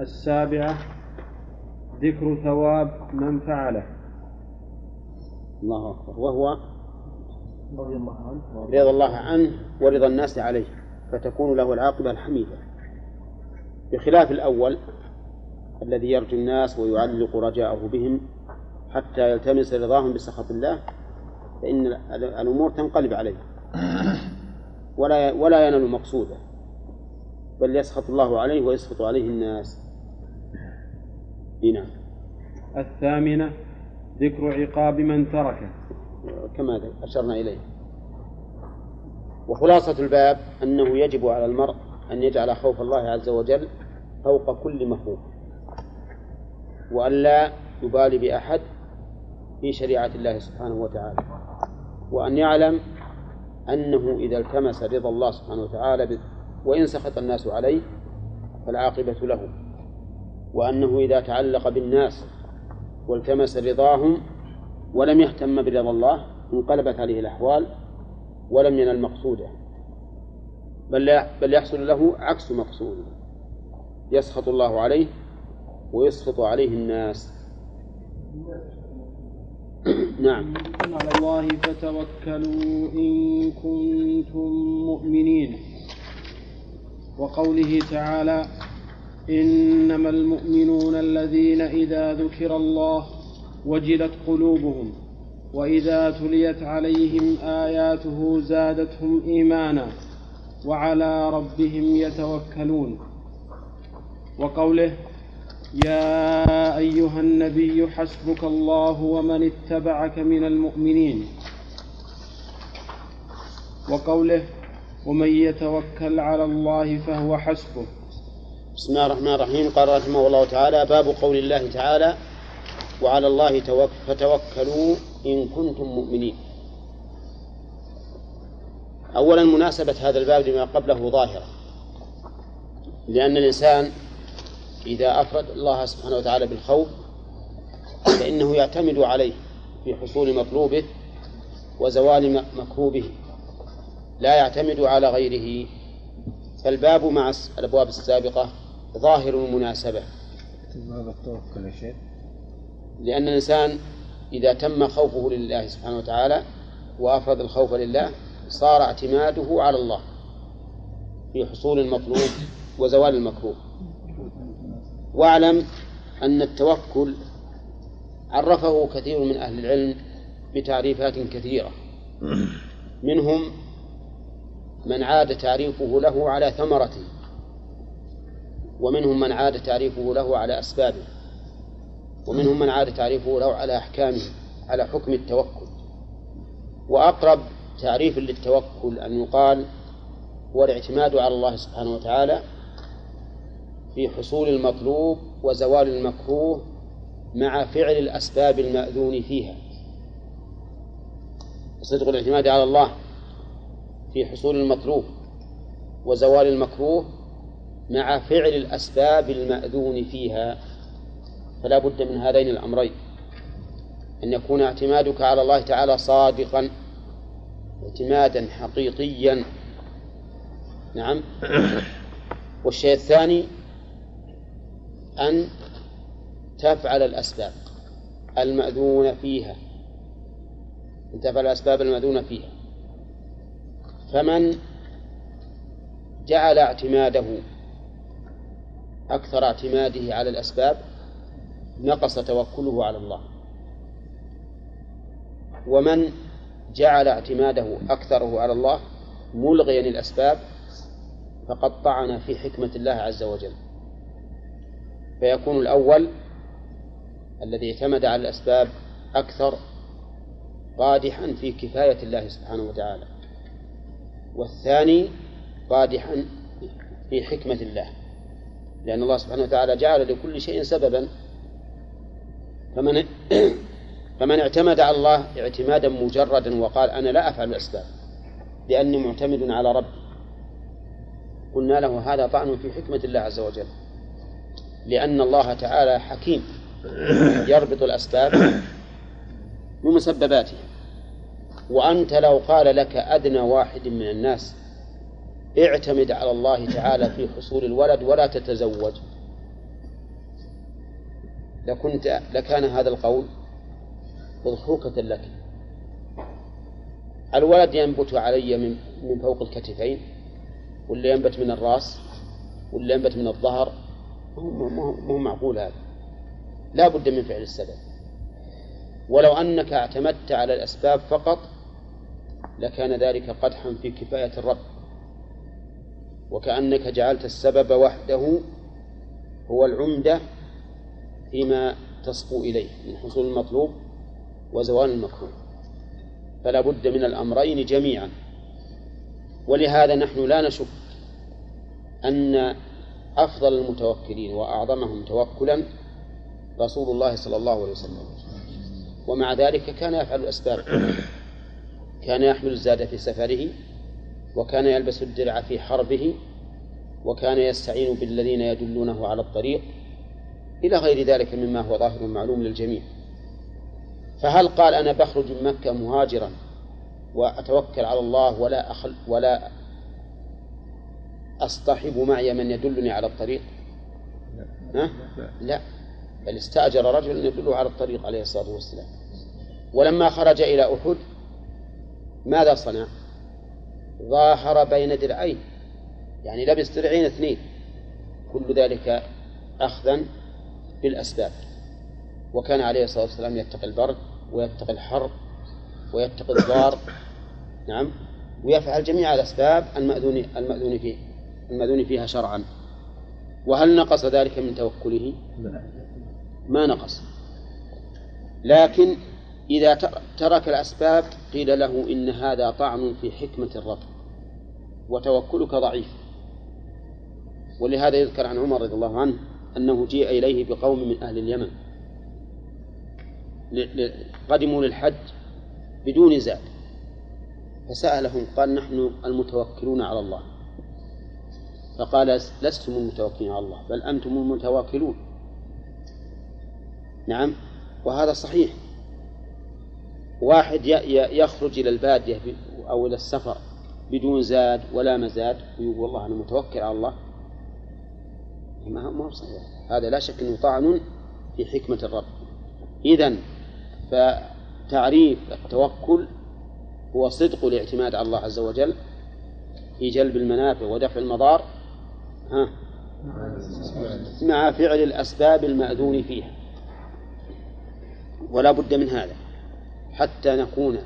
السابعة. ذكر ثواب من فعله. الله أكبر. وهو رضا الله عنه ورضا الناس عليه. فتكون له العاقبة الحميدة. بخلاف الأول الذي يرجو الناس ويعلق رجاءه بهم حتى يلتمس رضاهم بسخط الله فإن الأمور تنقلب عليه. ولا ولا ينال مقصوده بل يسخط الله عليه ويسخط عليه الناس. نعم. الثامنة ذكر عقاب من تركه. كما أشرنا إليه. وخلاصة الباب أنه يجب على المرء أن يجعل خوف الله عز وجل فوق كل مخوف وأن لا يبالي بأحد في شريعة الله سبحانه وتعالى. وأن يعلم أنه إذا التمس رضا الله سبحانه وتعالى وإن سخط الناس عليه فالعاقبة له. وأنه إذا تعلق بالناس والتمس رضاهم ولم يهتم برضا الله انقلبت عليه الأحوال ولم ينل مقصوده. بل بل يحصل له عكس مقصوده يسخط الله عليه ويسخط عليه الناس. نعم. على الله فتوكلوا إن كنتم مؤمنين. وقوله تعالى إنما المؤمنون الذين إذا ذكر الله وجلت قلوبهم وإذا تليت عليهم آياته زادتهم إيمانا وعلى ربهم يتوكلون. وقوله يا أيها النبي حسبك الله ومن اتبعك من المؤمنين. وقوله ومن يتوكل على الله فهو حسبه. بسم الله الرحمن الرحيم. قال رحمه الله تعالى باب قول الله تعالى وعلى الله توك فتوكلوا إن كنتم مؤمنين. أولا مناسبة هذا الباب لما قبله ظاهرة. لأن الإنسان إذا أفرد الله سبحانه وتعالى بالخوف فإنه يعتمد عليه في حصول مطلوبه وزوال مكروبه. لا يعتمد على غيره. فالباب مع الأبواب السابقة ظاهر المناسبة. باب التوكل يا شيخ؟ لأن الإنسان إذا تم خوفه لله سبحانه وتعالى وأفرد الخوف لله صار اعتماده على الله في حصول المطلوب وزوال المكروه واعلم أن التوكل عرفه كثير من أهل العلم بتعريفات كثيرة. منهم من عاد تعريفه له على ثمرته ومنهم من عاد تعريفه له على أسبابه ومنهم من عاد تعريفه له على أحكامه على حكم التوكل. وأقرب تعريف للتوكل أن يقال هو الاعتماد على الله سبحانه وتعالى في حصول المطلوب وزوال المكروه مع فعل الأسباب المأذون فيها. صدق الاعتماد على الله في حصول المطلوب وزوال المكروه مع فعل الأسباب المأذون فيها. فلا بد من هذين الأمرين. أن يكون اعتمادك على الله تعالى صادقا اعتمادا حقيقيا. نعم. والشيء الثاني أن تفعل الأسباب المأذون فيها. أن تفعل الأسباب المأذون فيها. فمن جعل اعتماده أكثر اعتماده على الأسباب نقص توكله على الله. ومن جعل اعتماده أكثره على الله ملغيا الأسباب فقد طعن في حكمة الله عز وجل. فيكون الأول الذي اعتمد على الأسباب أكثر قادحا في كفاية الله سبحانه وتعالى والثاني قادحا في حكمة الله لأن الله سبحانه وتعالى جعل لكل شيء سببا فمن فمن اعتمد على الله اعتمادا مجردا وقال أنا لا أفعل الأسباب لأني معتمد على ربي قلنا له هذا طعن في حكمة الله عز وجل. لأن الله تعالى حكيم يربط الأسباب بمسبباتها وأنت لو قال لك أدنى واحد من الناس اعتمد على الله تعالى في حصول الولد ولا تتزوج. لكنت لكان هذا القول مضحوكة لك. الولد ينبت علي من من فوق الكتفين ولا ينبت من الراس ولا ينبت من الظهر ما هو معقول هذا. لا بد من فعل السبب. ولو أنك اعتمدت على الأسباب فقط لكان ذلك قدحا في كفاية الرب. وكأنك جعلت السبب وحده هو العمدة فيما تصفو إليه من حصول المطلوب وزوال المكروه. فلا بد من الأمرين جميعا. ولهذا نحن لا نشك أن أفضل المتوكلين وأعظمهم توكلا رسول الله صلى الله عليه وسلم. ومع ذلك كان يفعل الأسباب. كان يحمل الزاد في سفره وكان يلبس الدرع في حربه وكان يستعين بالذين يدلونه على الطريق إلى غير ذلك مما هو ظاهر معلوم للجميع. فهل قال أنا بخرج من مكة مهاجرا وأتوكل على الله ولا أخل ولا أصطحب معي من يدلني على الطريق؟ ها؟ لا. بل استأجر رجل يدله على الطريق عليه الصلاة والسلام. ولما خرج إلى أحد ماذا صنع؟ ظاهر بين درعين. يعني لبس درعين اثنين. كل ذلك أخذا بالأسباب. وكان عليه الصلاة والسلام يتقي البرد ويتقي الحر ويتقي الضار. نعم. ويفعل جميع الأسباب المأذون المأذون فيه. المأذون فيها شرعا. وهل نقص ذلك من توكله؟ ما نقص. لكن إذا ترك الأسباب قيل له إن هذا طعن في حكمة الرب وتوكلك ضعيف. ولهذا يذكر عن عمر رضي الله عنه أنه جيء إليه بقوم من أهل اليمن. قدموا للحج بدون زاد. فسألهم قال نحن المتوكلون على الله. فقال لستم المتوكلين على الله بل أنتم المتواكلون نعم وهذا صحيح. واحد يخرج إلى البادية أو إلى السفر بدون زاد ولا مزاد ويقول والله أنا متوكل على الله. ما هو صحيح. هذا لا شك أنه طعن في حكمة الرب. إذا فتعريف التوكل هو صدق الاعتماد على الله عز وجل في جلب المنافع ودفع المضار مع فعل الأسباب المأذون فيها. ولا بد من هذا. حتى نكون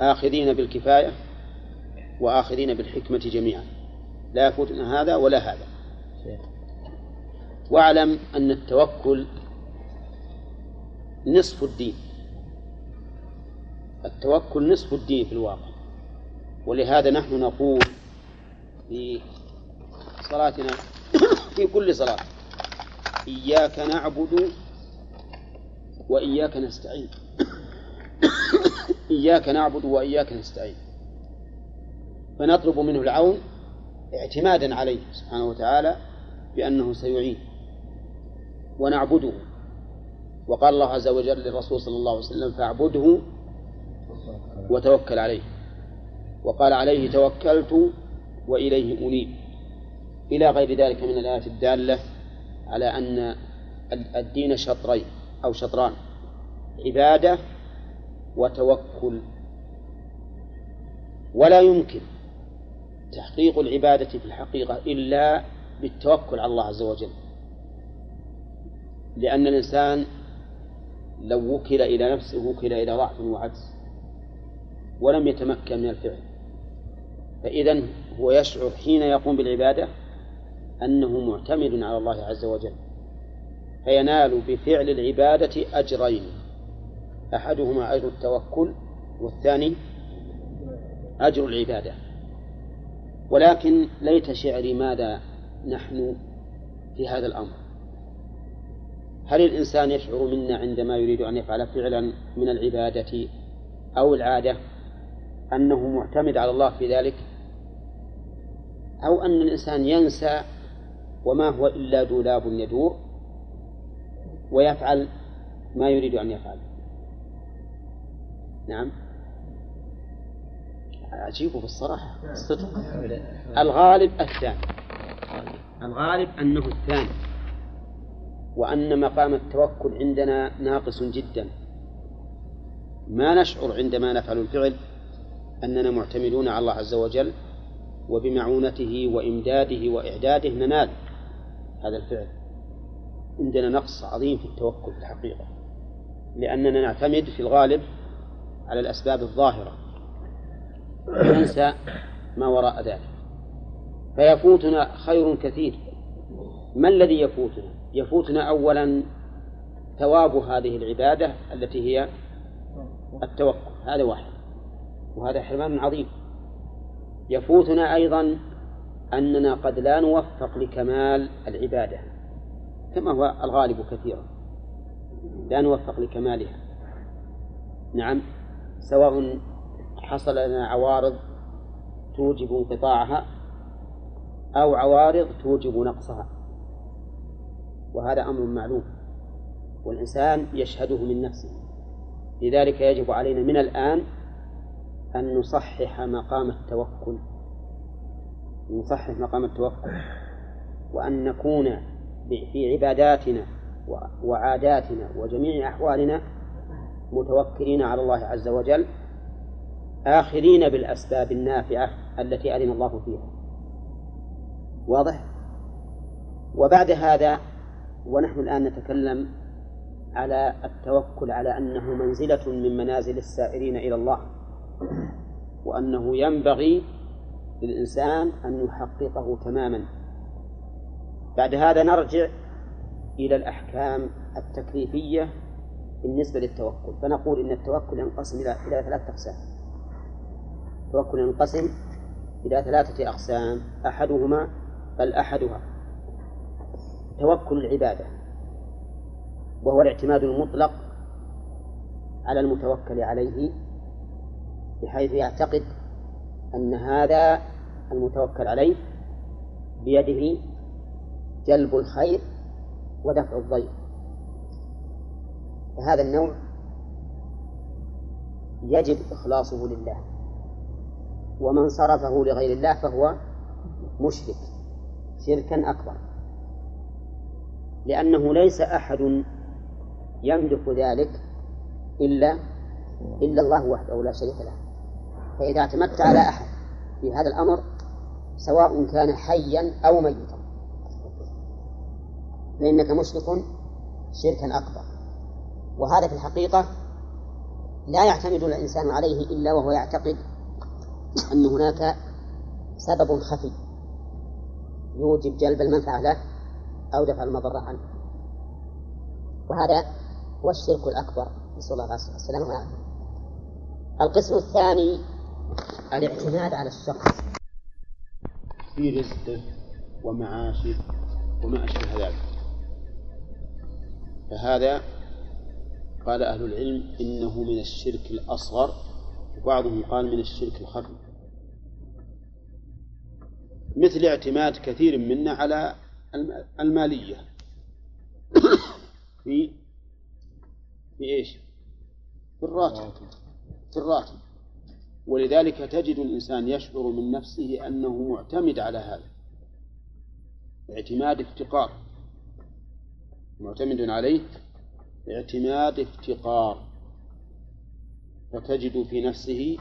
آخذين بالكفاية وآخذين بالحكمة جميعا. لا يفوتنا هذا ولا هذا. واعلم أن التوكل نصف الدين. التوكل نصف الدين في الواقع. ولهذا نحن نقول في صلاتنا في كل صلاة. إياك نعبد وإياك نستعين. إياك نعبد وإياك نستعين. فنطلب منه العون اعتمادا عليه سبحانه وتعالى بأنه سيعين. ونعبده. وقال الله عز وجل للرسول صلى الله عليه وسلم فاعبده وتوكل عليه. وقال عليه توكلت وإليه أنيب. إلى غير ذلك من الآيات الدالة على أن الدين شطرين أو شطران عبادة وتوكل. ولا يمكن تحقيق العبادة في الحقيقة إلا بالتوكل على الله عز وجل. لأن الإنسان لو وكل إلى نفسه وكل إلى ضعف وعجز ولم يتمكن من الفعل فإذا هو يشعر حين يقوم بالعبادة أنه معتمد على الله عز وجل فينال بفعل العبادة أجرين أحدهما أجر التوكل والثاني أجر العبادة. ولكن ليت شعري ماذا نحن في هذا الأمر؟ هل الإنسان يشعر منا عندما يريد أن يفعل فعلا من العبادة أو العادة؟ أنه معتمد على الله في ذلك؟ أو أن الإنسان ينسى وما هو إلا دولاب يدور ويفعل ما يريد أن يفعل. نعم. عجيب بالصراحة الصدق الغالب الثاني. الغالب أنه الثاني. وأن مقام التوكل عندنا ناقص جدا. ما نشعر عندما نفعل الفعل أننا معتمدون على الله عز وجل وبمعونته وإمداده وإعداده ننال. هذا الفعل. عندنا نقص عظيم في التوكل في الحقيقة لأننا نعتمد في الغالب على الأسباب الظاهرة. وننسى ما وراء ذلك. فيفوتنا خير كثير. ما الذي يفوتنا؟ يفوتنا أولا ثواب هذه العبادة التي هي التوكل. هذا واحد. وهذا حرمان عظيم. يفوتنا أيضا أننا قد لا نوفق لكمال العبادة كما هو الغالب كثيرا. لا نوفق لكمالها. نعم سواء حصل لنا عوارض توجب انقطاعها أو عوارض توجب نقصها وهذا أمر معلوم والإنسان يشهده من نفسه. لذلك يجب علينا من الآن أن نصحح مقام التوكل. نصحح مقام التوكل وأن نكون في عباداتنا وعاداتنا وجميع أحوالنا متوكلين على الله عز وجل آخذين بالأسباب النافعة التي أذن الله فيها واضح؟ وبعد هذا ونحن الآن نتكلم على التوكل على أنه منزلة من منازل السائرين إلى الله وأنه ينبغي للإنسان أن يحققه تماما. بعد هذا نرجع إلى الأحكام التكليفية بالنسبة للتوكل. فنقول إن التوكل ينقسم إلى إلى ثلاثة أقسام. التوكل ينقسم إلى ثلاثة أقسام. أحدهما بل أحدها توكل العبادة وهو الاعتماد المطلق على المتوكل عليه بحيث يعتقد أن هذا المتوكل عليه بيده جلب الخير ودفع الضير. فهذا النوع يجب إخلاصه لله. ومن صرفه لغير الله فهو مشرك شركا أكبر. لأنه ليس أحد يملك ذلك إلا إلا الله وحده لا شريك له. فإذا اعتمدت على أحد في هذا الأمر سواء كان حيا أو ميتا. فإنك مشرك شركا أكبر. وهذا في الحقيقة لا يعتمد الإنسان عليه إلا وهو يعتقد أن هناك سبب خفي يوجب جلب المنفعة له أو دفع المضرة عنه. وهذا هو الشرك الأكبر نسأل الله السلامة والعافية. القسم الثاني الاعتماد على الشخص. في رزقه ومعاشه وما أشبه ذلك فهذا قال أهل العلم إنه من الشرك الأصغر وبعضهم قال من الشرك الخفي. مثل اعتماد كثير منا على المالية. في في إيش؟ في الراتب. في الراتب. ولذلك تجد الإنسان يشعر من نفسه أنه معتمد على هذا. اعتماد افتقار. معتمد عليه اعتماد افتقار. فتجد في نفسه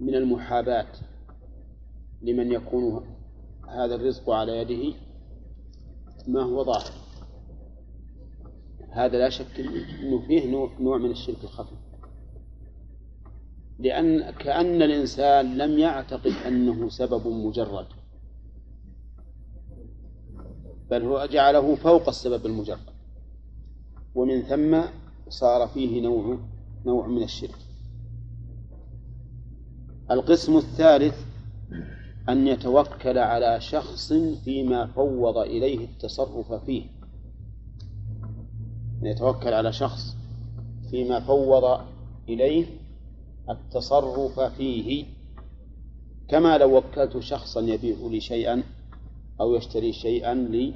من المحاباة لمن يكون هذا الرزق على يده ما هو ظاهر. هذا لا شك إنه فيه نوع, من الشرك الخفي. لأن كأن الإنسان لم يعتقد أنه سبب مجرد بل هو جعله فوق السبب المجرد ومن ثم صار فيه نوع نوع من الشرك. القسم الثالث أن يتوكل على شخص فيما فوض إليه التصرف فيه. أن يتوكل على شخص فيما فوض إليه التصرف فيه. كما لو وكلت شخصا يبيع لي شيئا أو يشتري شيئا لي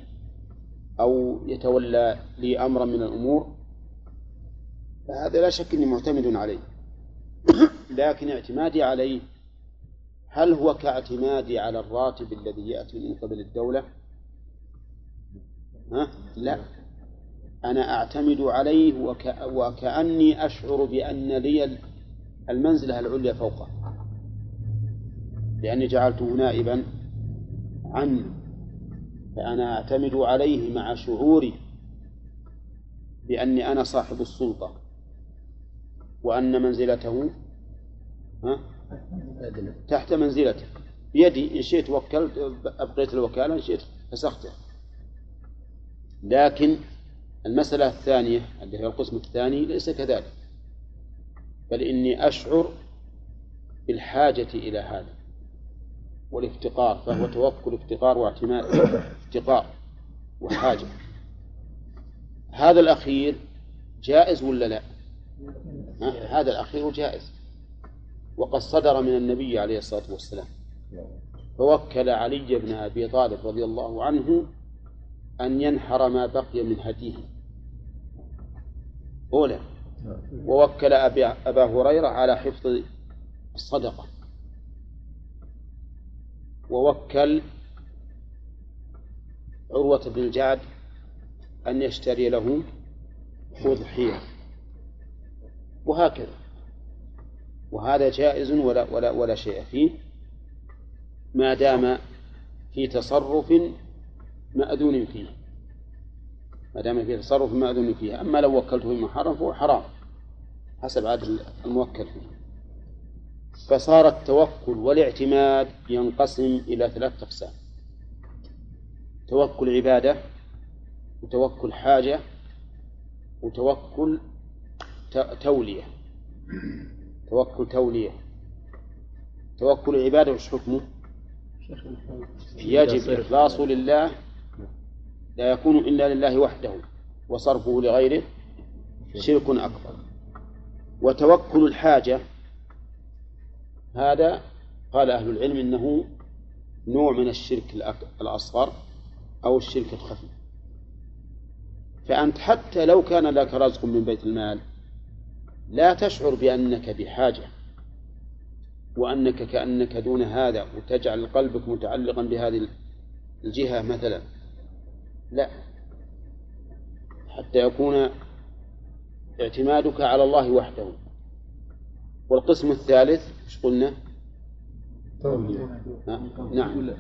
أو يتولى لي أمرا من الأمور فهذا لا شك أني معتمد عليه. لكن اعتمادي عليه هل هو كاعتمادي على الراتب الذي يأتي من قبل الدولة؟ ها؟ لا. أنا أعتمد عليه وك... وكأني أشعر بأن لي المنزلة العليا فوقه. لأني جعلته نائبا عني. فأنا أعتمد عليه مع شعوري بأني أنا صاحب السلطة. وأن منزلته ها؟ تحت منزلته بيدي إن شئت وكلت أبقيت الوكالة إن شئت فسخته. لكن المسألة الثانية اللي هي القسم الثاني ليس كذلك. بل إني أشعر بالحاجة إلى هذا والافتقار فهو توكل افتقار واعتماد افتقار وحاجة. هذا الأخير جائز ولا لا؟ هذا الأخير جائز. وقد صدر من النبي عليه الصلاة والسلام فوكل علي بن أبي طالب رضي الله عنه أن ينحر ما بقي من هديه. أولى ووكل أبي أبا هريرة على حفظ الصدقة. ووكل عروة بن الجعد أن يشتري له أضحية. وهكذا. وهذا جائز ولا ولا ولا شيء فيه. ما دام في تصرف مأذون فيه. ما دام في تصرف مأذون فيه. أما لو وكلته بمحرم فهو حرام. حسب عدد الموكل فيه. فصار التوكل والاعتماد ينقسم إلى ثلاث أقسام. توكل عبادة وتوكل حاجة وتوكل تولية. توكل تولية. توكل العبادة وش حكمه؟ يجب إخلاصه لله. لا يكون إلا لله وحده وصرفه لغيره شرك أكبر. وتوكل الحاجة. هذا قال أهل العلم إنه نوع من الشرك الأصغر أو الشرك الخفي. فأنت حتى لو كان لك رزق من بيت المال لا تشعر بأنك بحاجة وأنك كأنك دون هذا وتجعل قلبك متعلقا بهذه الجهة مثلا. لا. حتى يكون اعتمادك على الله وحده. والقسم الثالث إيش قلنا؟ نعم.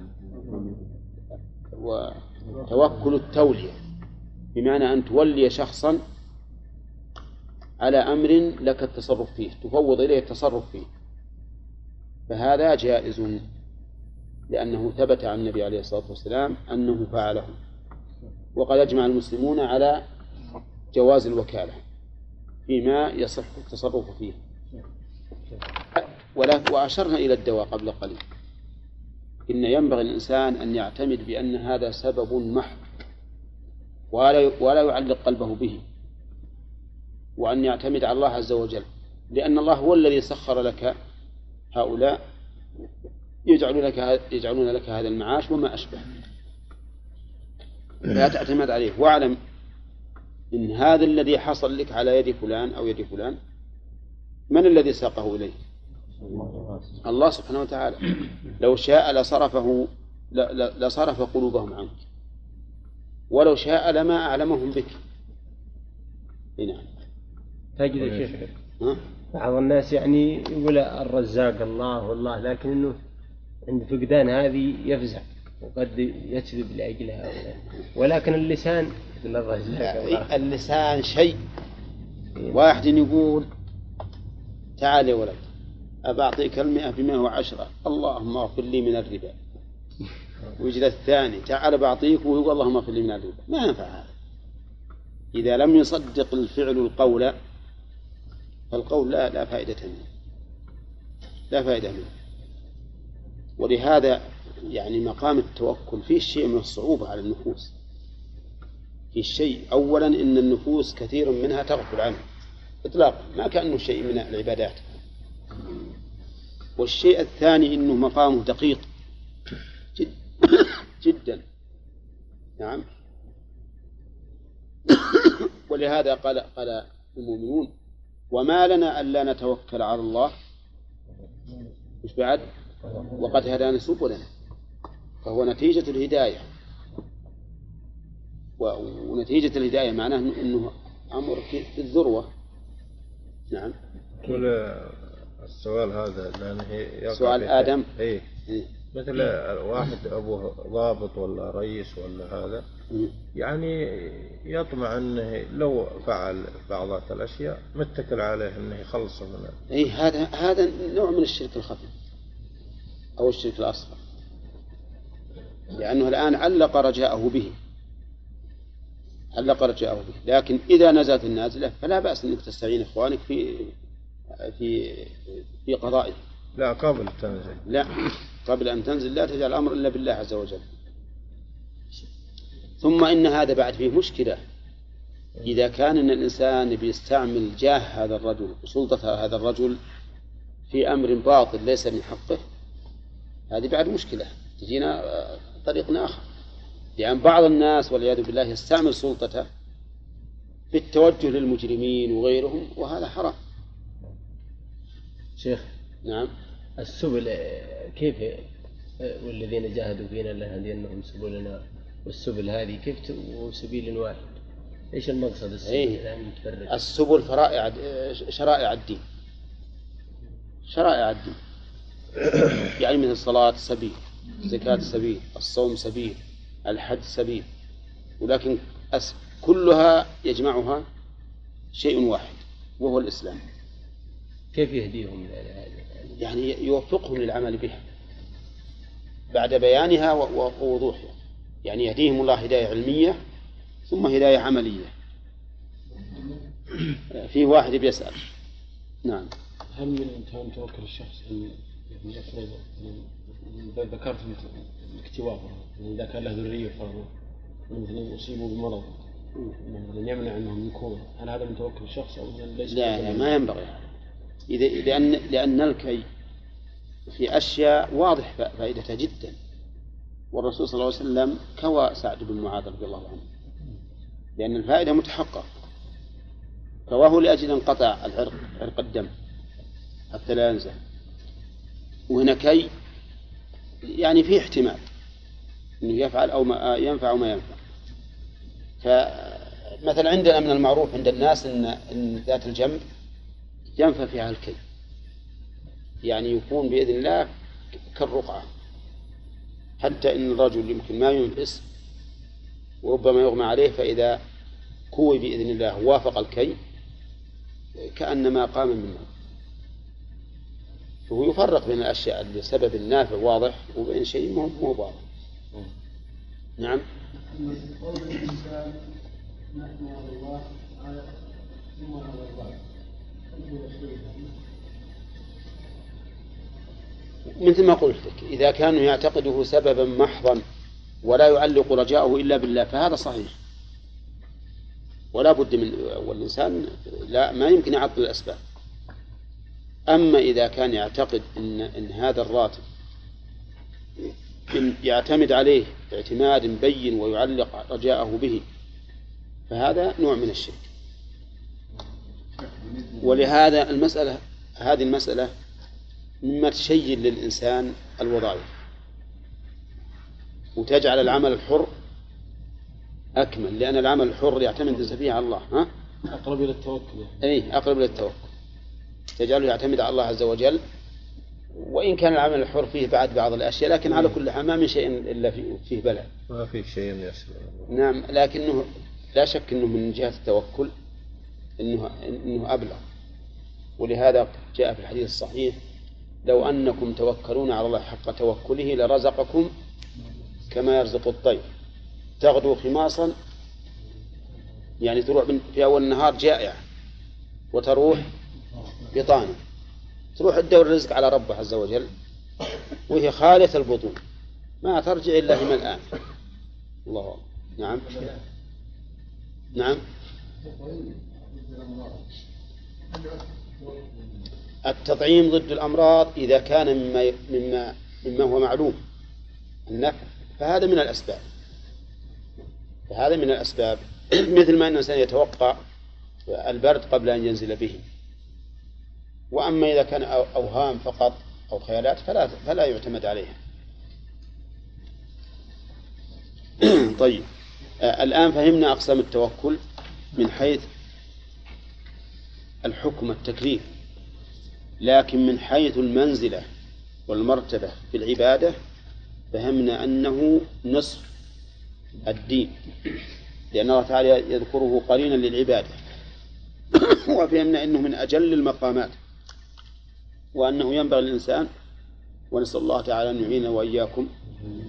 وتوكل التولية بمعنى أن تولي شخصا على أمر لك التصرف فيه تفوض إليه التصرف فيه. فهذا جائز لأنه ثبت عن النبي عليه الصلاة والسلام أنه فعله. وقد أجمع المسلمون على جواز الوكالة. فيما يصح التصرف فيه. ولا وأشرنا إلى الدواء قبل قليل. إن ينبغي الإنسان أن يعتمد بأن هذا سبب محض. ولا ولا يعلق قلبه به. وأن يعتمد على الله عز وجل. لأن الله هو الذي سخر لك هؤلاء يجعلون لك يجعلون لك هذا المعاش وما أشبه. لا تعتمد عليه. واعلم إن هذا الذي حصل لك على يد فلان أو يد فلان من الذي ساقه إليه الله سبحانه وتعالى. لو شاء لصرفه لصرف قلوبهم عنك. ولو شاء لما أعلمهم بك. نعم. تجد يا شيخ. بعض الناس يعني يقول الرزاق الله والله لكن إنه عند فقدان هذه يفزع. وقد يكذب لأجلها. ولكن اللسان الرزاق اللسان شيء. واحد يقول تعال يا ولد أبعطيك المئة بمئة وعشرة. اللهم اغفر لي من الربا. ويجي الثاني تعال بعطيك ويقول اللهم اغفر لي من الربا. ما ينفع هذا. إذا لم يصدق الفعل القول فالقول لا لا فائدة منه. لا فائدة منه. ولهذا يعني مقام التوكل فيه شيء من الصعوبة على النفوس. في شيء أولا إن النفوس كثير منها تغفل عنه إطلاقا ما كأنه شيء من العبادات. والشيء الثاني أنه مقامه دقيق جد جدا. نعم. ولهذا قال قال المؤمنون وما لنا ألا نتوكل على الله. مش بعد؟ وقد هدانا سبلنا. فهو نتيجة الهداية. ونتيجة الهداية معناه أنه أمر في الذروة. نعم. كل السؤال هذا لأنه سؤال آدم. إيه. إيه. مثل واحد أبوه ضابط ولا رئيس ولا هذا يعني يطمع أنه لو فعل بعض الأشياء متكل عليه أنه يخلصه من أي هذا هذا نوع من الشرك الخفي أو الشرك الأصغر. لأنه الآن علق رجاءه به. علق رجاءه به. لكن إذا نزلت النازلة فلا بأس أنك تستعين إخوانك في في في قضائه. لا قبل تنزل لا قبل أن تنزل لا تجعل الأمر إلا بالله عز وجل. ثم إن هذا بعد فيه مشكلة. إذا كان إن الإنسان بيستعمل جاه هذا الرجل وسلطة هذا الرجل في أمر باطل ليس من حقه هذه بعد مشكلة. تجينا طريق آخر. لأن بعض الناس والعياذ بالله يستعمل سلطته في التوجه للمجرمين وغيرهم وهذا حرام. شيخ نعم. السبل كيف والذين جاهدوا فينا لنهدينهم سبلنا والسبل هذه كيف وسبيل واحد؟ إيش المقصد السبل؟ يعني متفرق السبل فرائع شرائع الدين. شرائع الدين. يعني مثل الصلاة سبيل. زكاة سبيل الصوم سبيل الحج سبيل ولكن أس كلها يجمعها شيء واحد وهو الإسلام. كيف يهديهم يعني يوفقهم للعمل بها. بعد بيانها ووضوحها. يعني يهديهم الله هداية علمية ثم هداية عملية. في واحد بيسأل. نعم. هل من إمكان توكل الشخص أن يفرض ذكرت الاكتواء يعني إذا كان له ذرية فرضا. مثلا يصيبوا بمرض. مثلا يمنع أنهم يكون. هل هذا من توكل الشخص أو ليس؟ لا لا ما ينبغي. إذا لأن لأن الكي في أشياء واضح فائدتها جدا. والرسول صلى الله عليه وسلم كوى سعد بن معاذ رضي الله عنه. لأن الفائدة متحققة كواه لأجل انقطع العرق عرق الدم حتى لا ينزل وهنا كي يعني في احتمال إنه يفعل أو ما ينفع أو ما ينفع. فمثلا عندنا من المعروف عند الناس ان إن ذات الجنب ينفع فيها الكي يعني يكون بإذن الله كالرقعة. حتى إن الرجل يمكن ما ينفس وربما يغمى عليه فإذا كوي بإذن الله وافق الكي كأنما قام منه فهو يفرق بين الأشياء لسبب نافع واضح وبين شيء مو مو واضح. نعم. قول الإنسان نحن على الله على على الله مثل ما قلت لك إذا كانوا يعتقده سببا محضا ولا يعلق رجاءه إلا بالله فهذا صحيح. ولا بد من والإنسان لا ما يمكن يعطل الأسباب. أما إذا كان يعتقد إن, إن هذا الراتب إن يعتمد عليه اعتماد بين ويعلق رجاءه به فهذا نوع من الشرك. ولهذا المسألة هذه المسألة مما تشين للإنسان الوظائف وتجعل العمل الحر أكمل لأن العمل الحر يعتمد فيه على الله ها؟ أقرب إلى التوكل. أي أقرب إلى التوكل. تجعله يعتمد على الله عز وجل وإن كان العمل الحر فيه بعد بعض الأشياء لكن على كل حال ما من شيء إلا فيه, بلاء. ما في شيء يسر. نعم لكنه لا شك أنه من جهة التوكل أنه أنه أبلغ. ولهذا جاء في الحديث الصحيح لو أنكم توكلون على الله حق توكله لرزقكم كما يرزق الطير. تغدو خماصا يعني تروح في أول النهار جائعة وتروح بطانة. تروح تدور الرزق على ربه عز وجل وهي خالية البطون. ما ترجع إلا في الآن. الله نعم. نعم. التطعيم ضد الأمراض إذا كان مما مما مما هو معلوم. النفع. فهذا من الأسباب. فهذا من الأسباب. مثل ما أن الإنسان يتوقع البرد قبل أن ينزل به. وأما إذا كان أوهام فقط أو خيالات فلا فلا يعتمد عليها. طيب. الآن فهمنا أقسام التوكل من حيث الحكم التكليف لكن من حيث المنزلة والمرتبة في العبادة فهمنا أنه نصف الدين لأن الله تعالى يذكره قرينا للعبادة. وفهمنا أنه من أجل المقامات. وأنه ينبغي الإنسان ونسأل الله تعالى أن يعيننا وإياكم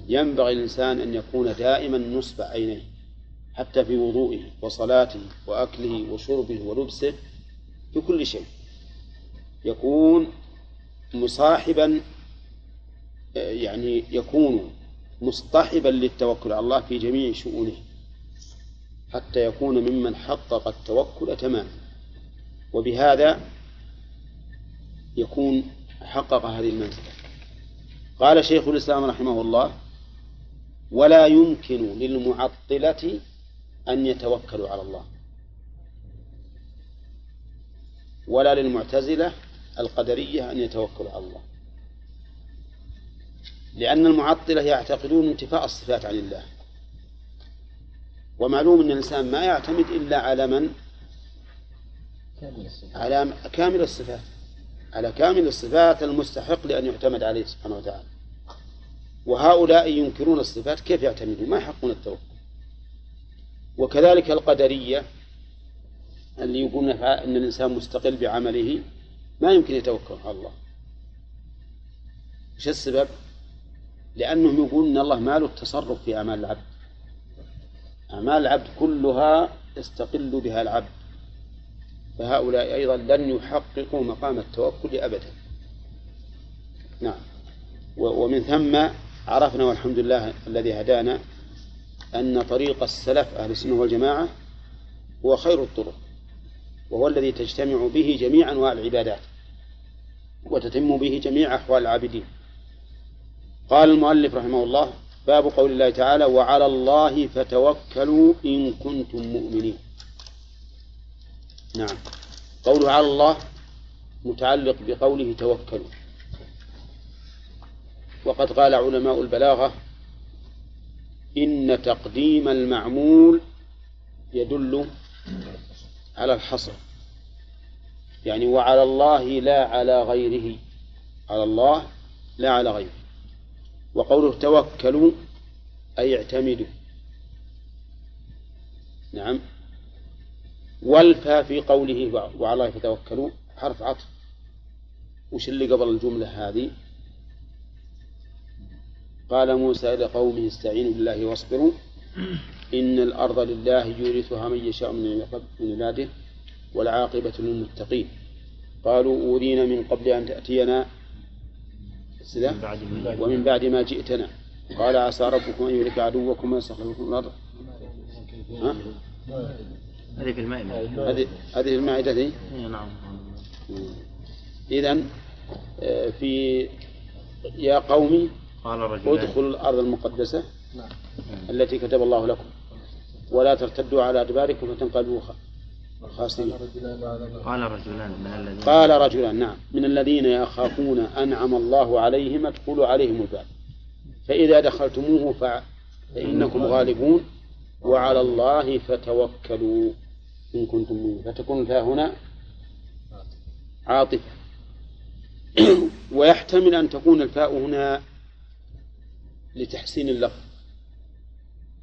ينبغي الإنسان أن يكون دائما نصب عينيه حتى في وضوئه وصلاته وأكله وشربه ولبسه في كل شيء. يكون مصاحبا يعني يكون مصطحبا للتوكل على الله في جميع شؤونه حتى يكون ممن حقق التوكل تماما. وبهذا يكون حقق هذه المنزلة. قال شيخ الإسلام رحمه الله ولا يمكن للمعطلة أن يتوكلوا على الله. ولا للمعتزلة القدرية أن يتوكلوا على الله. لأن المعطلة يعتقدون انتفاء الصفات عن الله. ومعلوم أن الإنسان ما يعتمد إلا على من؟ على كامل الصفات. على كامل الصفات المستحق لأن يعتمد عليه سبحانه وتعالى. وهؤلاء ينكرون الصفات كيف يعتمدون؟ ما يحقون التوكل. وكذلك القدرية اللي يقولون أن الإنسان مستقل بعمله ما يمكن يتوكل على الله. إيش السبب؟ لأنهم يقولون أن الله ما له التصرف في أعمال العبد. أعمال العبد كلها يستقل بها العبد. فهؤلاء أيضا لن يحققوا مقام التوكل أبدا. نعم. ومن ثم عرفنا والحمد لله الذي هدانا أن طريق السلف أهل السنة والجماعة هو خير الطرق وهو الذي تجتمع به جميع أنواع العبادات وتتم به جميع أحوال العابدين. قال المؤلف رحمه الله باب قول الله تعالى وعلى الله فتوكلوا إن كنتم مؤمنين نعم. قوله على الله متعلق بقوله توكلوا. وقد قال علماء البلاغة إن تقديم المعمول يدل على الحصر. يعني وعلى الله لا على غيره. على الله لا على غيره. وقوله توكلوا أي اعتمدوا. نعم. والفا في قوله وعلى الله فتوكلوا. حرف عطف. وش اللي قبل الجملة هذه؟ قال موسى لقومه استعينوا بالله واصبروا. إن الأرض لله يورثها من يشاء من عباده والعاقبة للمتقين. قالوا أوذينا من قبل أن تأتينا. ومن بعد ما جئتنا. قال عسى ربكم أن يهلك عدوكم ويستخلفكم الأرض؟ هذه في المائدة. هذه هذه المائدة ذي نعم. إذا آه، في يا قومي قال رجلان ادخلوا الأرض المقدسة التي كتب الله لكم. ولا ترتدوا على أدباركم فتنقلبوا خاسرين. قال رجلان من الذين قال رجلان نعم. من الذين يخافون أنعم الله عليهم ادخلوا عليهم الباب. فإذا دخلتموه فإنكم غالبون. وعلى الله فتوكلوا. إن كنتم مؤمنين. فتكون الفاء هنا عاطفة. ويحتمل أن تكون الفاء هنا لتحسين اللفظ.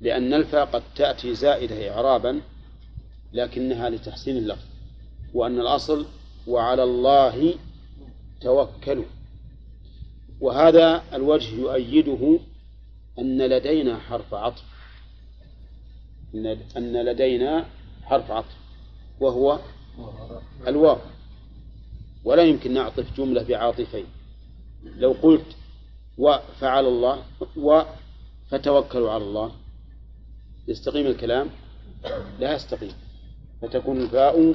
لأن الفاء قد تأتي زائدة إعرابا لكنها لتحسين اللفظ. وأن الأصل وعلى الله توكلوا. وهذا الوجه يؤيده أن لدينا حرف عطف. أن لدينا حرف عطف. وهو الواو. ولا يمكن نعطف جملة بعاطفين. لو قلت وفعل الله وفتوكلوا على الله يستقيم الكلام؟ لا يستقيم. فتكون الفاء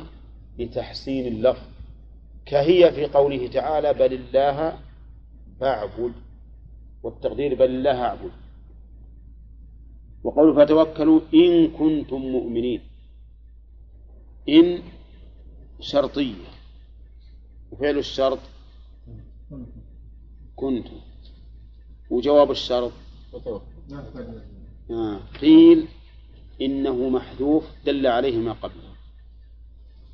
لتحسين اللفظ. كهي في قوله تعالى بل الله فاعبد. والتقدير بل الله أعبد. وقوله فتوكلوا إن كنتم مؤمنين. إن شرطية. وفعل الشرط كنتم وجواب الشرط. آه. قيل إنه محذوف دل عليه ما قبله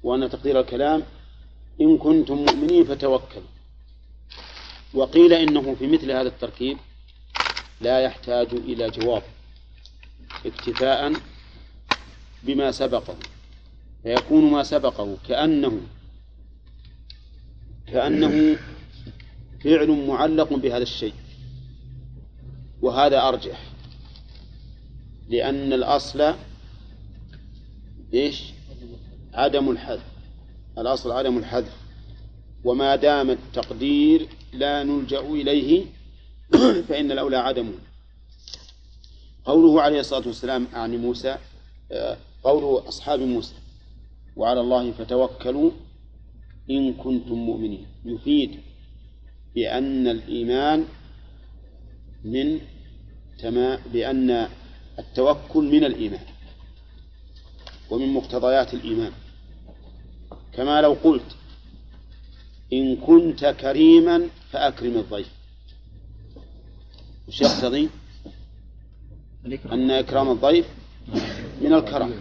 وأن تقدير الكلام إن كنتم مؤمنين فتوكلوا. وقيل إنه في مثل هذا التركيب لا يحتاج إلى جواب اكتفاء بما سبقه. فيكون ما سبقه كأنه كأنه فعل معلق بهذا الشيء. وهذا أرجح لأن الأصل إيش؟ عدم الحذف الأصل عدم الحذف. وما دام التقدير لا نلجأ إليه فإن الأولى عدمه قوله عليه الصلاة والسلام عن موسى آه، قوله أصحاب موسى. وعلى الله فتوكلوا إن كنتم مؤمنين. يفيد بأن الإيمان من تمام بأن التوكل من الإيمان ومن مقتضيات الإيمان. كما لو قلت إن كنت كريما فأكرم الضيف. وش يقتضي؟ أن إكرام الضيف من الكرم.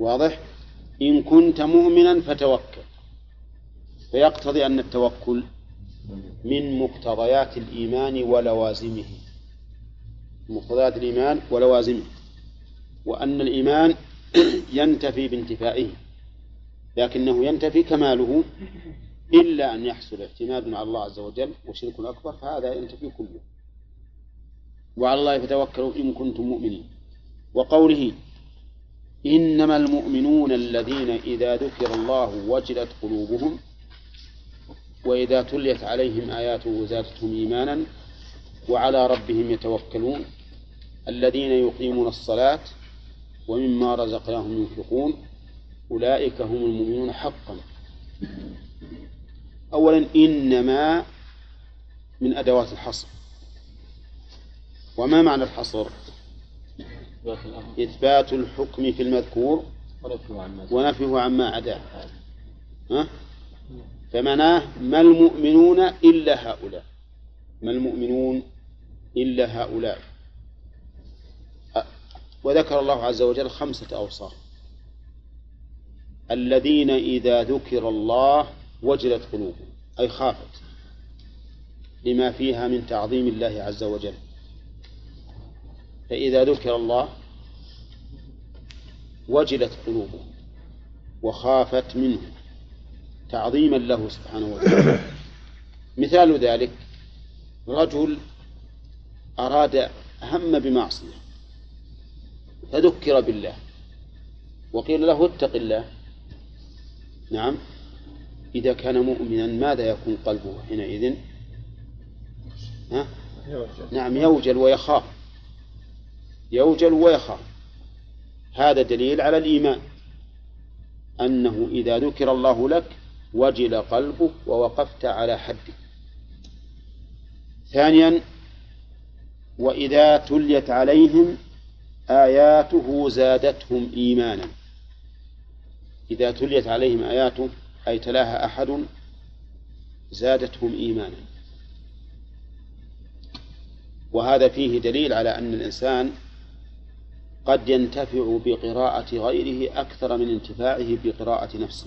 واضح؟ إن كنت مؤمنا فتوكل. فيقتضي أن التوكل من مقتضيات الإيمان ولوازمه. مقتضيات الإيمان ولوازمه. وأن الإيمان ينتفي بانتفائه. لكنه ينتفي كماله إلا أن يحصل اعتماد على الله عز وجل وشرك أكبر فهذا ينتفي كله. وعلى الله فتوكلوا إن كنتم مؤمنين. وقوله إنما المؤمنون الذين إذا ذكر الله وجلت قلوبهم وإذا تليت عليهم آياته زادتهم إيمانا وعلى ربهم يتوكلون الذين يقيمون الصلاة ومما رزقناهم ينفقون أولئك هم المؤمنون حقا. أولا إنما من أدوات الحصر. وما معنى الحصر؟ إثبات الحكم في المذكور ونفيه عما عداه ها؟ فمعناه ما المؤمنون إلا هؤلاء. ما المؤمنون إلا هؤلاء. وذكر الله عز وجل خمسة أوصاف. الذين إذا ذكر الله وجلت قلوبهم. أي خافت. لما فيها من تعظيم الله عز وجل. فإذا ذكر الله وجلت قلوبهم وخافت منه تعظيما له سبحانه وتعالى. مثال ذلك رجل أراد هم بمعصية فذكر بالله وقيل له اتق الله. نعم. إذا كان مؤمنا ماذا يكون قلبه حينئذ؟ ها؟ نعم يوجل ويخاف. يوجل ويخاف هذا دليل على الإيمان. أنه إذا ذكر الله لك وجل قلبك ووقفت على حده. ثانيا وإذا تليت عليهم آياته زادتهم إيمانا. إذا تليت عليهم آياته أي تلاها أحد زادتهم إيمانا. وهذا فيه دليل على أن الإنسان قد ينتفع بقراءة غيره أكثر من انتفاعه بقراءة نفسه.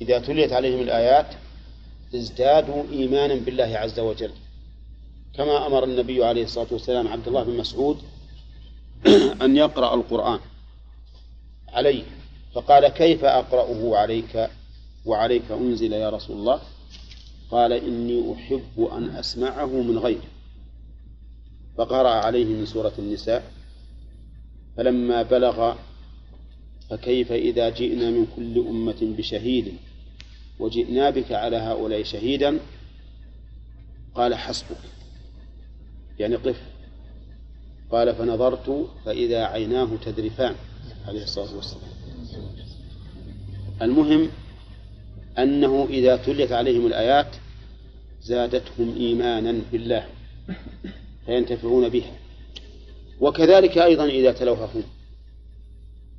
إذا تليت عليهم الآيات ازدادوا إيمانا بالله عز وجل. كما أمر النبي عليه الصلاة والسلام عبد الله بن مسعود أن يقرأ القرآن عليه. فقال كيف أقرأه عليك؟ وعليك أنزل يا رسول الله. قال إني أحب أن أسمعه من غيري فقرأ عليه من سورة النساء فلما بلغ فكيف إذا جئنا من كل أمة بشهيد؟ وجئنا بك على هؤلاء شهيدا؟ قال حسبك. يعني قف. قال فنظرت فإذا عيناه تذرفان. عليه الصلاة والسلام. المهم أنه إذا تليت عليهم الآيات زادتهم إيمانا بالله. فينتفعون بها. وكذلك أيضا إذا تلوها هم.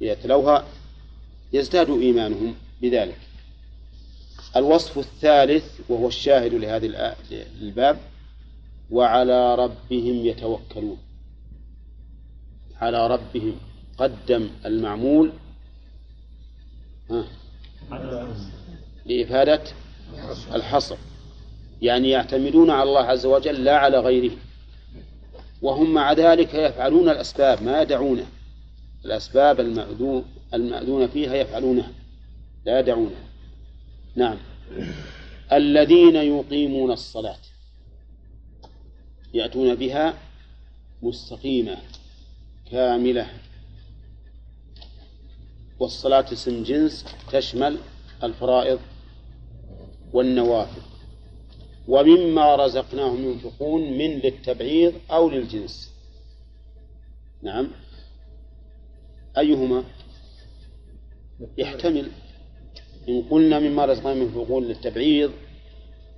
إذا تلوها يزداد إيمانهم بذلك. الوصف الثالث وهو الشاهد لهذه الباب وعلى ربهم يتوكلون. على ربهم قدم المعمول. ها؟ لإفادة الحصر. يعني يعتمدون على الله عز وجل لا على غيره. وهم مع ذلك يفعلون الأسباب ما يدعونه. الأسباب المأذون المأذون فيها يفعلونها لا يدعونها نعم. الذين يقيمون الصلاة يأتون بها مستقيمة كاملة. والصلاة اسم جنس تشمل الفرائض والنوافل. ومما رزقناهم ينفقون من للتبعيض أو للجنس. نعم. أيهما؟ يحتمل إن قلنا مما رزقناهم ينفقون للتبعيض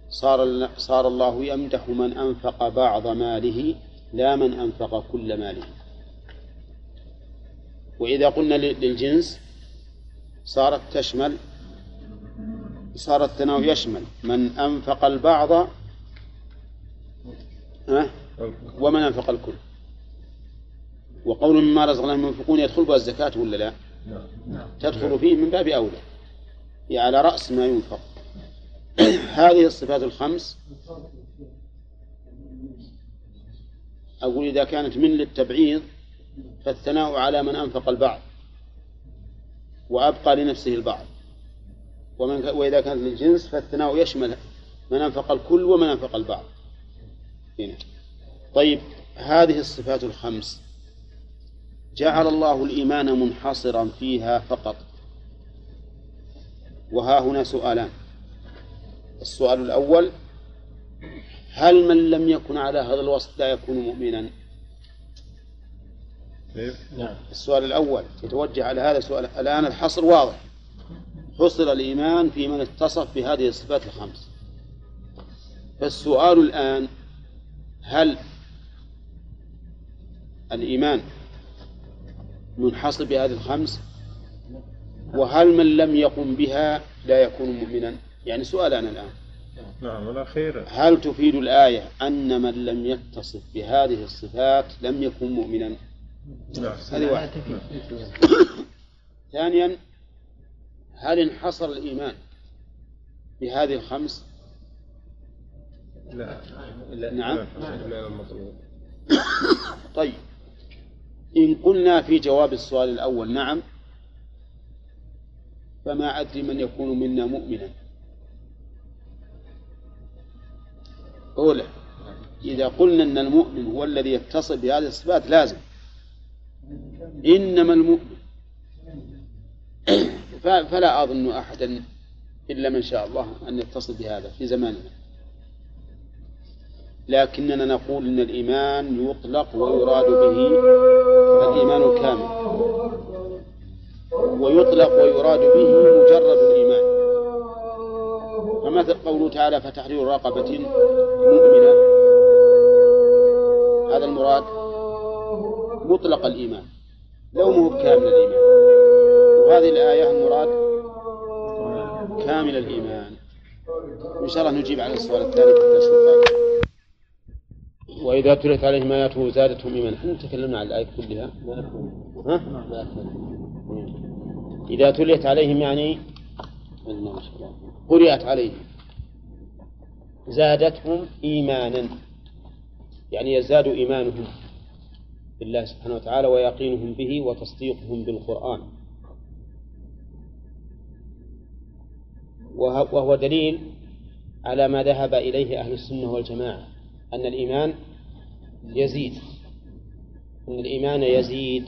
صار صار الله يمدح من أنفق بعض ماله لا من أنفق كل ماله. وإذا قلنا للجنس صارت تشمل صار الثناء يشمل من أنفق البعض ومن أنفق الكل. وقول مما رزقناهم ينفقون يدخل بها الزكاة ولا لا؟ تدخل فيه من باب أولى هي على رأس ما ينفق. هذه الصفات الخمس. أقول إذا كانت من للتبعيض فالثناء على من أنفق البعض وأبقى لنفسه البعض. ومن وإذا كانت للجنس فالثناء يشمل من أنفق الكل ومن أنفق البعض. هنا. طيب هذه الصفات الخمس. جعل الله الإيمان منحصرا فيها فقط. وها هنا سؤالان. السؤال الأول هل من لم يكن على هذا الوصف لا يكون مؤمنا؟ نعم. السؤال الأول يتوجه على هذا السؤال. الآن الحصر واضح. حصر الإيمان في من اتصف بهذه الصفات الخمس. فالسؤال الآن هل الإيمان منحصر بهذه الخمس؟ وهل من لم يقم بها لا يكون مؤمنا؟ يعني سؤالنا الآن. نعم الأخير هل تفيد الآية أن من لم يتصف بهذه الصفات لم يكن مؤمنا؟ نعم. هذه واحدة. ثانيا هل انحصر الإيمان بهذه الخمس؟ لا. لا. نعم. طيب. إن قلنا في جواب السؤال الأول نعم فما أدري من يكون منا مؤمنا. أولى إذا قلنا أن المؤمن هو الذي يتصل بهذه الصفات لازم. إنما المؤمن. فلا أظن أحدا إلا من شاء الله أن يتصل بهذا في زماننا. لكننا نقول إن الإيمان يطلق ويراد به الإيمان الكامل. ويطلق ويراد به مجرد الإيمان. فمثل قوله تعالى فتحرير رقبة مؤمنة. هذا المراد مطلق الإيمان لو مو كامل الإيمان. وهذه الآية المراد كامل الإيمان. إن شاء الله نجيب على السؤال الثاني وإذا تلت عليهم آياته زادتهم إيمانا. إحنا تكلمنا عن الآية كلها. ها؟ إذا تليت عليهم يعني قرئت عليهم. زادتهم إيمانا. يعني يزداد إيمانهم بالله سبحانه وتعالى ويقينهم به وتصديقهم بالقرآن. وهو دليل على ما ذهب إليه أهل السنة والجماعة أن الإيمان يزيد أن الإيمان يزيد.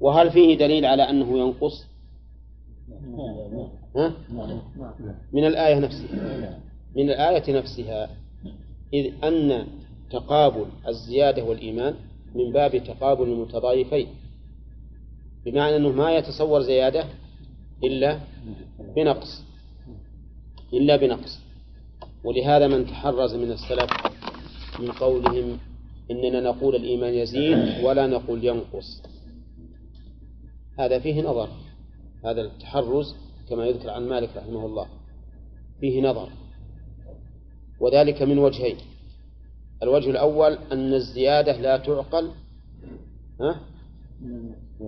وهل فيه دليل على أنه ينقص؟ ها؟ من الآية نفسها من الآية نفسها إذ أن تقابل الزيادة والإيمان من باب تقابل المتضايفين بمعنى أنه ما يتصور زيادة إلا بنقص. إلا بنقص. ولهذا من تحرز من السلف من قولهم إننا نقول الإيمان يزيد ولا نقول ينقص. هذا فيه نظر. هذا التحرز كما يذكر عن مالك رحمه الله. فيه نظر. وذلك من وجهين. الوجه الأول أن الزيادة لا تعقل ها؟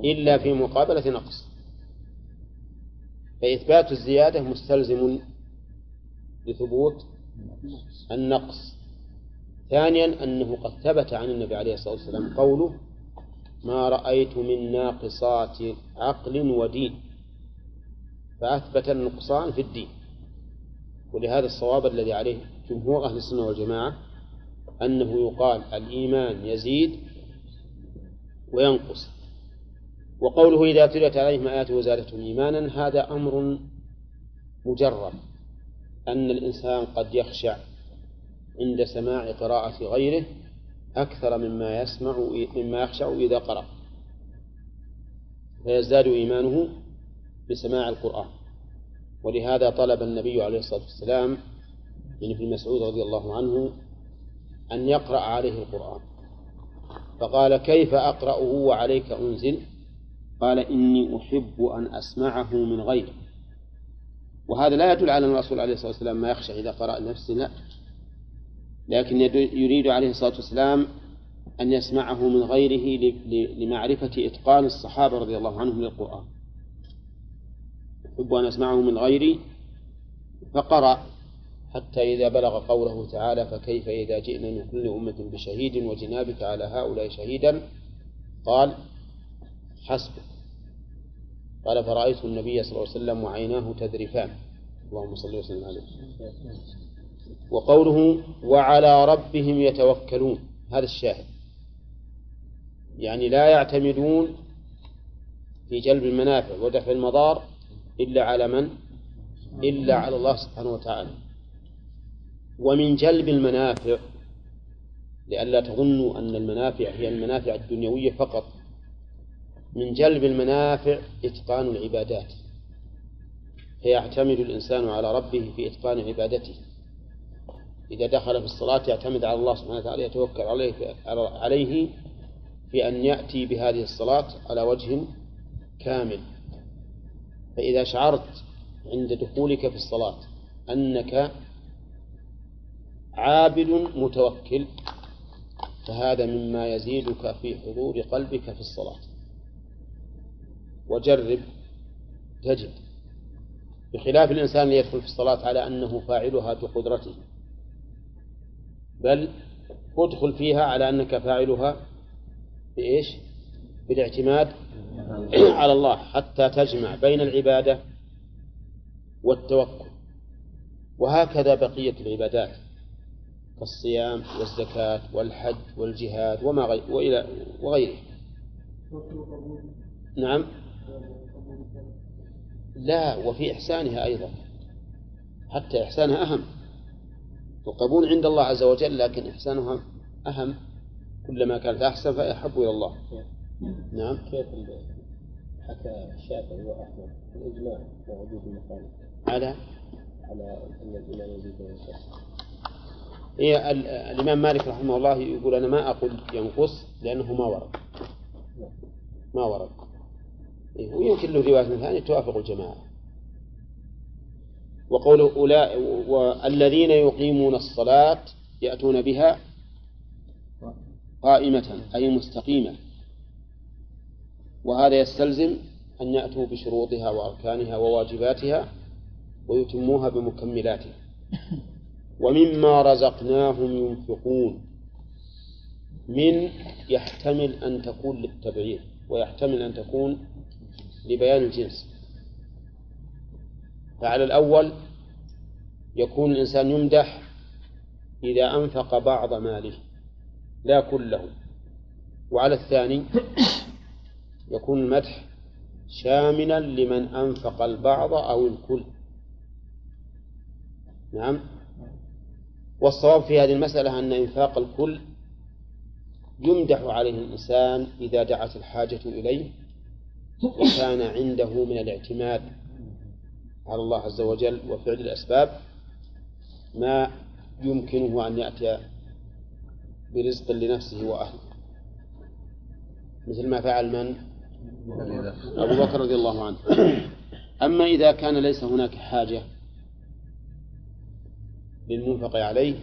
إلا في مقابلة نقص. فإثبات الزيادة مستلزم لثبوت النقص. ثانيا أنه قد ثبت عن النبي عليه الصلاة والسلام قوله ما رأيت من ناقصات عقل ودين. فأثبت النقصان في الدين. ولهذا الصواب الذي عليه جمهور أهل السنة والجماعة أنه يقال الإيمان يزيد وينقص. وقوله إذا تليت عليهم آياته وزادتهم إيمانا هذا أمر مجرد أن الإنسان قد يخشع عند سماع قراءة غيره أكثر مما يسمع مما يخشع إذا قرأ فيزداد إيمانه بسماع القرآن. ولهذا طلب النبي عليه الصلاة والسلام من ابن مسعود رضي الله عنه أن يقرأ عليه القرآن. فقال كيف أقرأه وعليك أنزل؟ قال إني أحب أن أسمعه من غيري وهذا لا يدل على أن الرسول عليه الصلاة والسلام ما يخشى إذا قرأ نفسه لا. لكن يريد عليه الصلاة والسلام أن يسمعه من غيره لمعرفة إتقان الصحابة رضي الله عنهم للقرآن. أحب أن أسمعه من غيري فقرأ حتى إذا بلغ قوله تعالى فكيف إذا جئنا من كل أمة بشهيد وجنابك على هؤلاء شهيدا؟ قال حسبك. قال فرأيت النبي صلى الله عليه وسلم وعيناه تذرفان. اللهم صل وسلم عليه. وقوله وعلى ربهم يتوكلون. هذا الشاهد. يعني لا يعتمدون في جلب المنافع ودفع المضار إلا على من؟ إلا على الله سبحانه وتعالى. ومن جلب المنافع لئلا تظنوا أن المنافع هي المنافع الدنيوية فقط. من جلب المنافع إتقان العبادات. فيعتمد الإنسان على ربه في إتقان عبادته. إذا دخل في الصلاة يعتمد على الله سبحانه وتعالى يتوكل عليه في, عليه في أن يأتي بهذه الصلاة على وجه كامل. فإذا شعرت عند دخولك في الصلاة أنك عابد متوكل فهذا مما يزيدك في حضور قلبك في الصلاة. وجرب تجد. بخلاف الإنسان اللي يدخل في الصلاة على أنه فاعلها بقدرته. بل ادخل فيها على أنك فاعلها بإيش؟ بالاعتماد على الله حتى تجمع بين العبادة والتوكل. وهكذا بقية العبادات كالصيام والزكاة والحج والجهاد وما غير وإلى وغيره. نعم. لا وفي إحسانها أيضا. حتى إحسانها أهم. القبول عند الله عز وجل لكن إحسانها أهم. كلما كانت أحسن فأحب إلى الله. نعم. كيف حكى الشافعي وأحمد الإجماع ووجود المقام؟ على؟ على أن الإمام يزيد وينقص. هي ال- الإمام مالك رحمه الله يقول أنا ما أقول ينقص لأنه ما ورد. ما ورد. إيه، ويمكن له رواية ثانية توافق الجماعة. وقوله أولئك والذين يقيمون الصلاة يأتون بها قائمة أي مستقيمة. وهذا يستلزم أن يأتوا بشروطها وأركانها وواجباتها ويتموها بمكملاتها. ومما رزقناهم ينفقون من يحتمل أن تكون للتبعير ويحتمل أن تكون لبيان الجنس. فعلى الأول يكون الإنسان يمدح إذا أنفق بعض ماله لا كله. وعلى الثاني يكون المدح شاملا لمن أنفق البعض أو الكل. نعم. والصواب في هذه المسألة أن إنفاق الكل يمدح عليه الإنسان إذا دعت الحاجة إليه وكان عنده من الاعتماد على الله عز وجل وفعل الأسباب ما يمكنه أن يأتي برزق لنفسه وأهله مثل ما فعل من؟ أبو بكر رضي الله عنه أما إذا كان ليس هناك حاجة للمنفق عليه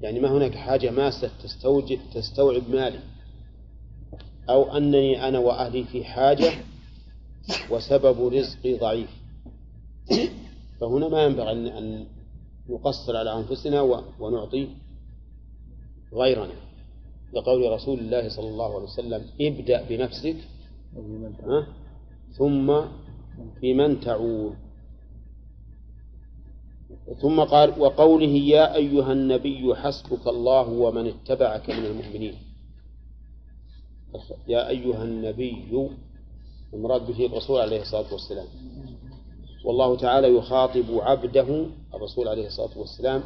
يعني ما هناك حاجة ماسة تستوجب تستوعب مالي أو أنني أنا وأهلي في حاجة وسبب رزقي ضعيف. فهنا ما ينبغي أن- نقصر على أنفسنا ونعطي غيرنا. لقول رسول الله صلى الله عليه وسلم ابدأ بنفسك؟ ثم بمن تعول ثم قال وقوله يا أيها النبي حسبك الله ومن اتبعك من المؤمنين. يا أيها النبي المراد به الرسول عليه الصلاة والسلام. والله تعالى يخاطب عبده الرسول عليه الصلاة والسلام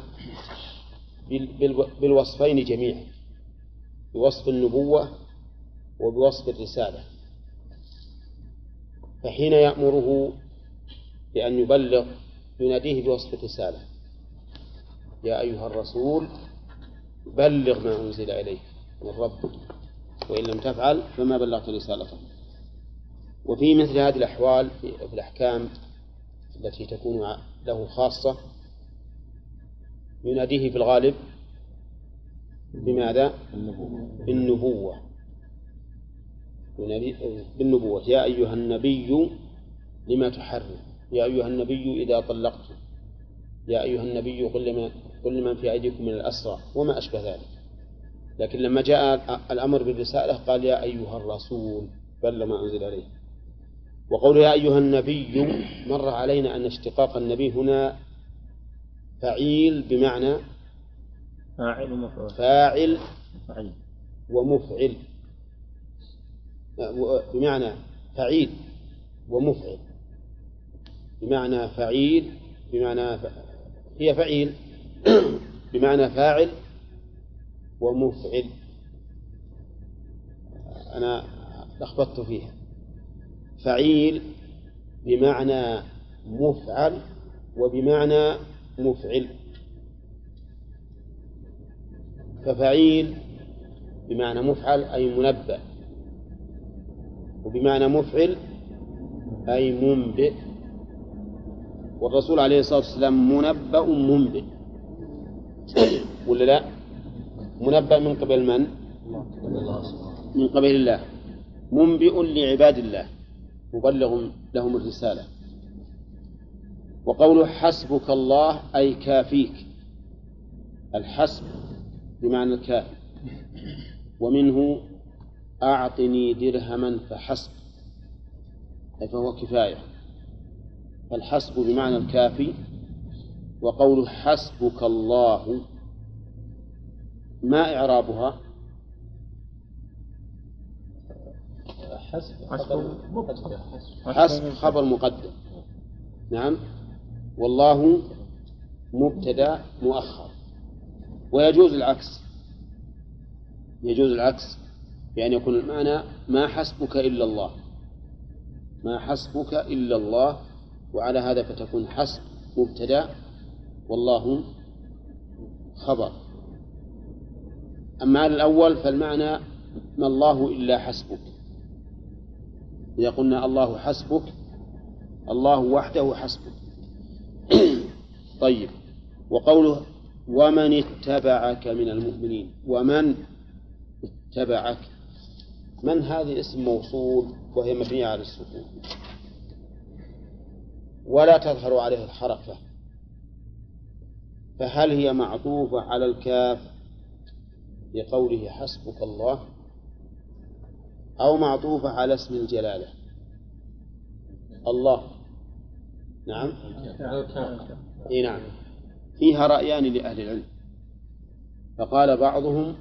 بال- بال- بالوصفين جميعا. بوصف النبوة وبوصف الرسالة. فحين يأمره بأن يبلغ يناديه بوصف الرسالة. يا أيها الرسول بلغ ما أنزل إليك من ربك وإن لم تفعل فما بلغت رسالته. وفي مثل هذه الأحوال في الأحكام التي تكون له خاصة يناديه في الغالب بماذا؟ بالنبوة. بالنبوة. يا أيها النبي لما تحرم؟ يا أيها النبي إذا طلقتم يا أيها النبي قل لمن, قل لمن في أيديكم من الأسرى وما أشبه ذلك. لكن لما جاء الأمر بالرسالة قال يا أيها الرسول بل ما أنزل عليه. وقول يا أيها النبي مر علينا أن اشتقاق النبي هنا فعيل بمعنى فاعل ومفعول. فاعل ومفعل. بمعنى فعيل ومفعل. بمعنى فعيل بمعنى ف... هي فعيل. بمعنى فاعل ومفعل. أنا لخبطت فيها. فعيل بمعنى مفعل وبمعنى مفعل. ففعيل بمعنى مفعل أي منبأ وبمعنى مفعل أي منبئ والرسول عليه الصلاة والسلام منبأ منبئ ولا لا؟ منبأ من قبل من؟ من قبل الله. منبئ لعباد الله. مبلغ لهم الرسالة. وقوله حسبك الله أي كافيك. الحسب بمعنى الكافي. ومنه أعطني درهما فحسب أي فهو كفاية. فالحسب بمعنى الكافي. وقوله حسبك الله ما إعرابها؟ حسب حسب خبر مقدم. نعم. والله مبتدا مؤخر. ويجوز العكس. يجوز العكس. بأن يكون المعنى ما حسبك إلا الله. ما حسبك إلا الله. وعلى هذا فتكون حسب مبتدا والله خبر. أما على الأول فالمعنى ما الله إلا حسبك. إذا قلنا الله حسبك الله وحده حسبك. طيب وقوله ومن اتبعك من المؤمنين ومن اتبعك. من هذه اسم موصول وهي مبنية على السكون. ولا تظهر عليه الحركة. فهل هي معطوفة على الكاف لقوله حسبك الله؟ أو معطوفة على اسم الجلالة. الله. نعم. إي نعم. فيها رأيان لأهل العلم. فقال بعضهم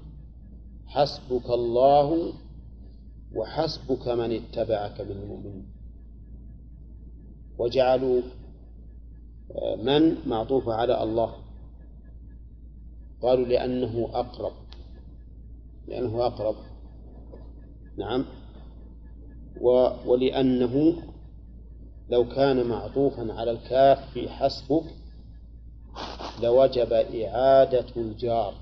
حسبك الله وحسبك من اتبعك من المؤمنين. وجعلوا آه، من معطوفة على الله. قالوا لأنه أقرب. لأنه أقرب. نعم. ولأنه لو كان معطوفا على الكاف في حسبك لوجب إعادة الجار.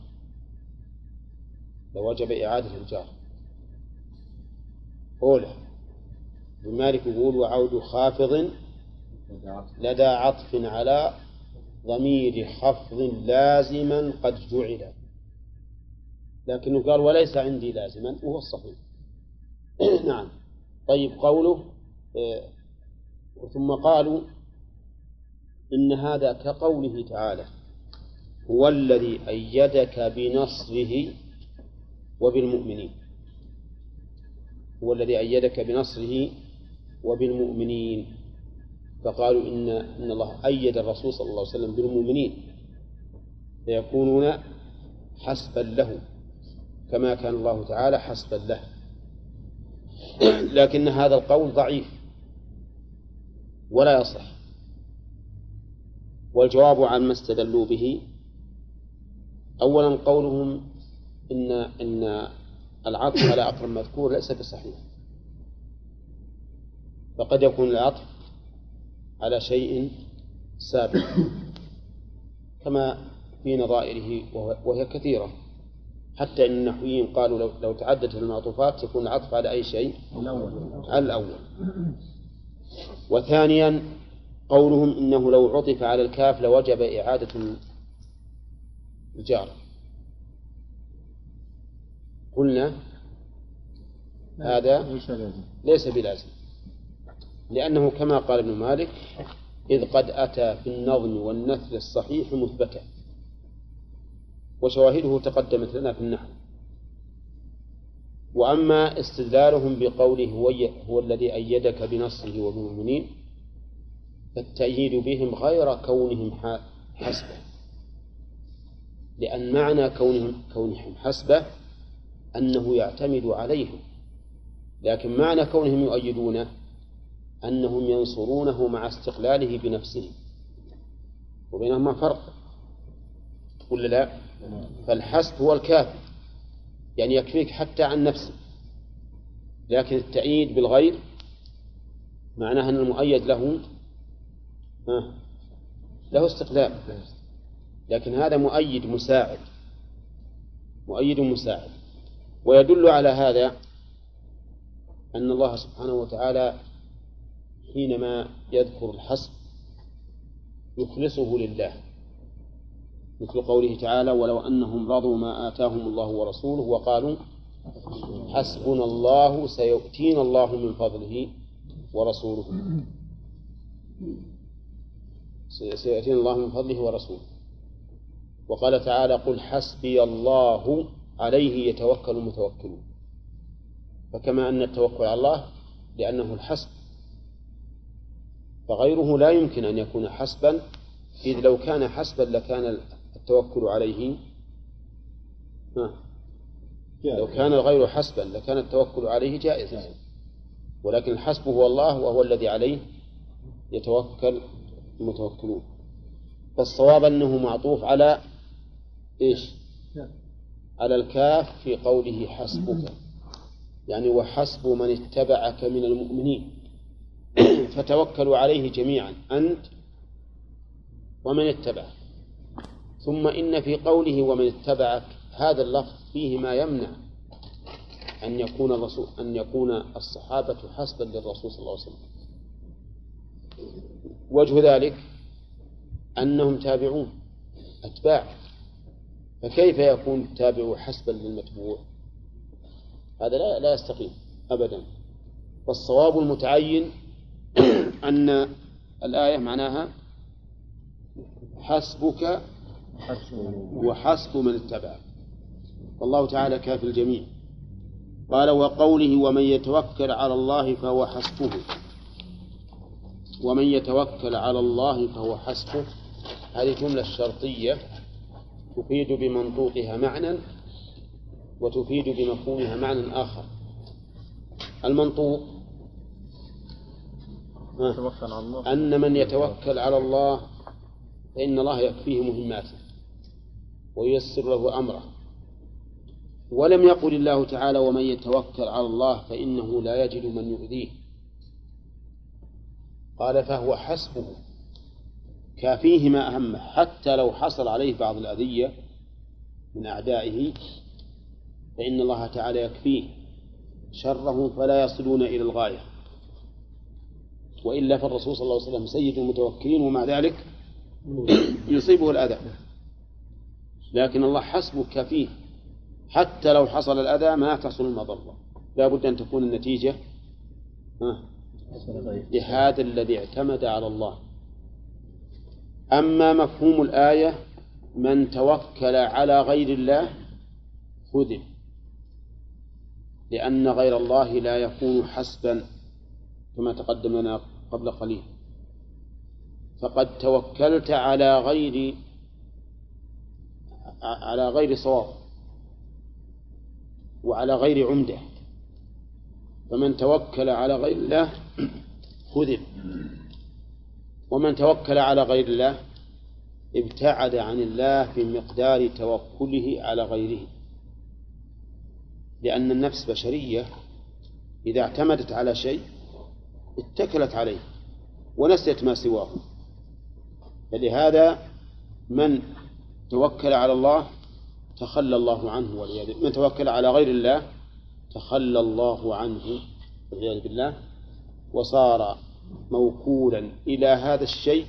لوجب إعادة الجار. أولى مالك يقول وعود خافض لدى عطف على ضمير خفض لازما قد جعل. لكنه قال وليس عندي لازما وهو الصحيح. نعم. طيب قوله آه، ثم قالوا إن هذا كقوله تعالى هو الذي أيدك بنصره وبالمؤمنين. هو الذي أيدك بنصره وبالمؤمنين. فقالوا إن إن الله أيد الرسول صلى الله عليه وسلم بالمؤمنين فيكونون حسبا له كما كان الله تعالى حسبا له. لكن هذا القول ضعيف ولا يصح. والجواب عن ما استدلوا به أولا قولهم إن إن العطف على أقرب مذكور ليس بصحيح. فقد يكون العطف على شيء سابق كما في نظائره وهي كثيرة. حتى إن النحويين قالوا لو, لو تعددت المعطوفات يكون العطف على أي شيء؟ الأول على الأول. وثانيا قولهم إنه لو عطف على الكاف لوجب إعادة الجار. قلنا هذا ليس بلازم. لأنه كما قال ابن مالك إذ قد أتى في النظم والنثر الصحيح مثبتا. وشواهده تقدمت لنا في النحو. وأما استدلالهم بقوله هو, هو الذي أيدك بنصره وبالمؤمنين فالتأييد بهم غير كونهم حسبة. لأن معنى كونهم كونهم حسبة أنه يعتمد عليهم. لكن معنى كونهم يؤيدونه أنهم ينصرونه مع استقلاله بنفسه. وبينهما فرق. ولا لا؟ فالحسب هو الكافي يعني يكفيك حتى عن نفسك. لكن التأييد بالغير معناه أن المؤيد له له استقلال لكن هذا مؤيد مساعد مؤيد مساعد. ويدل على هذا أن الله سبحانه وتعالى حينما يذكر الحسب يخلصه لله. مثل قوله تعالى ولو أنهم رضوا ما آتاهم الله ورسوله وقالوا حسبنا الله سيؤتينا الله من فضله ورسوله. سيأتينا الله من فضله ورسوله. وقال تعالى قل حسبي الله عليه يتوكل المتوكلون. فكما أن التوكل على الله لأنه الحسب. فغيره لا يمكن أن يكون حسبا إذ لو كان حسبا لكان التوكل عليه لو كان الغير حسبا لكان التوكل عليه جائزا ولكن الحسب هو الله وهو الذي عليه يتوكل المتوكلون. فالصواب أنه معطوف على إيش؟ على الكاف في قوله حسبك. يعني وحسب من اتبعك من المؤمنين. فتوكلوا عليه جميعا. أنت ومن اتبعك. ثم إن في قوله ومن اتبعك هذا اللفظ فيه ما يمنع أن يكون الرسول أن يكون الصحابة حسبا للرسول صلى الله عليه وسلم. وجه ذلك أنهم تابعون أتباع. فكيف يكون التابع حسبا للمتبوع؟ هذا لا لا يستقيم أبدا. والصواب المتعين أن الآية معناها حسبك وحسب من اتبعك والله تعالى كافي الجميع. قال وقوله ومن يتوكل على الله فهو حسبه. ومن يتوكل على الله فهو حسبه. هذه جملة شرطية تفيد بمنطوقها معنى وتفيد بمفهومها معنى آخر. المنطوق أن من يتوكل على الله فإن الله يكفيه مهماته. وييسر له أمره. ولم يقل الله تعالى ومن يتوكل على الله فإنه لا يجد من يؤذيه. قال فهو حسبه. كافيه ما أهمه حتى لو حصل عليه بعض الأذية من أعدائه فإن الله تعالى يكفيه. شرهم فلا يصلون إلى الغاية. وإلا فالرسول صلى الله عليه وسلم سيد المتوكلين ومع ذلك يصيبه الأذى. لكن الله حسبه كفيه حتى لو حصل الأذى ما تحصل المضرة. لا بد أن تكون النتيجة لهذا الذي اعتمد على الله. أما مفهوم الآية من توكل على غير الله خذل لأن غير الله لا يكون حسبا كما تقدم لنا قبل قليل. فقد توكلت على غير على غير صواب وعلى غير عمدة. فمن توكل على غير الله خذل ومن توكل على غير الله ابتعد عن الله في مقدار توكله على غيره. لأن النفس بشرية إذا اعتمدت على شيء اتكلت عليه ونسيت ما سواه. فلهذا من توكل على الله تخلى الله عنه والعياذ من توكل على غير الله تخلى الله عنه والعياذ بالله. وصار موكولا إلى هذا الشيء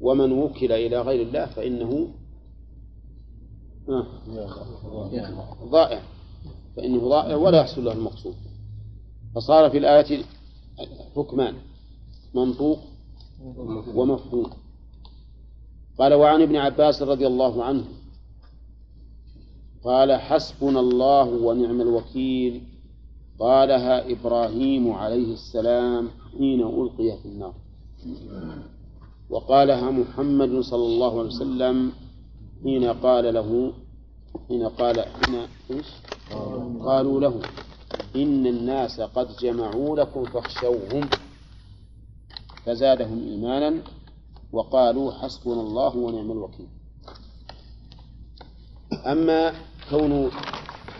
ومن وكل إلى غير الله فإنه ضائع. فإنه ضائع ولا يحصل له المقصود. فصار في الآية حكمان منطوق ومفهوم. قال وعن ابن عباس رضي الله عنه قال حسبنا الله ونعم الوكيل قالها إبراهيم عليه السلام حين ألقي في النار وقالها محمد صلى الله عليه وسلم حين قال له حين قال حين إيش؟ قالوا له إن الناس قد جمعوا لكم فاخشوهم فزادهم إيمانا وقالوا حسبنا الله ونعم الوكيل. أما كون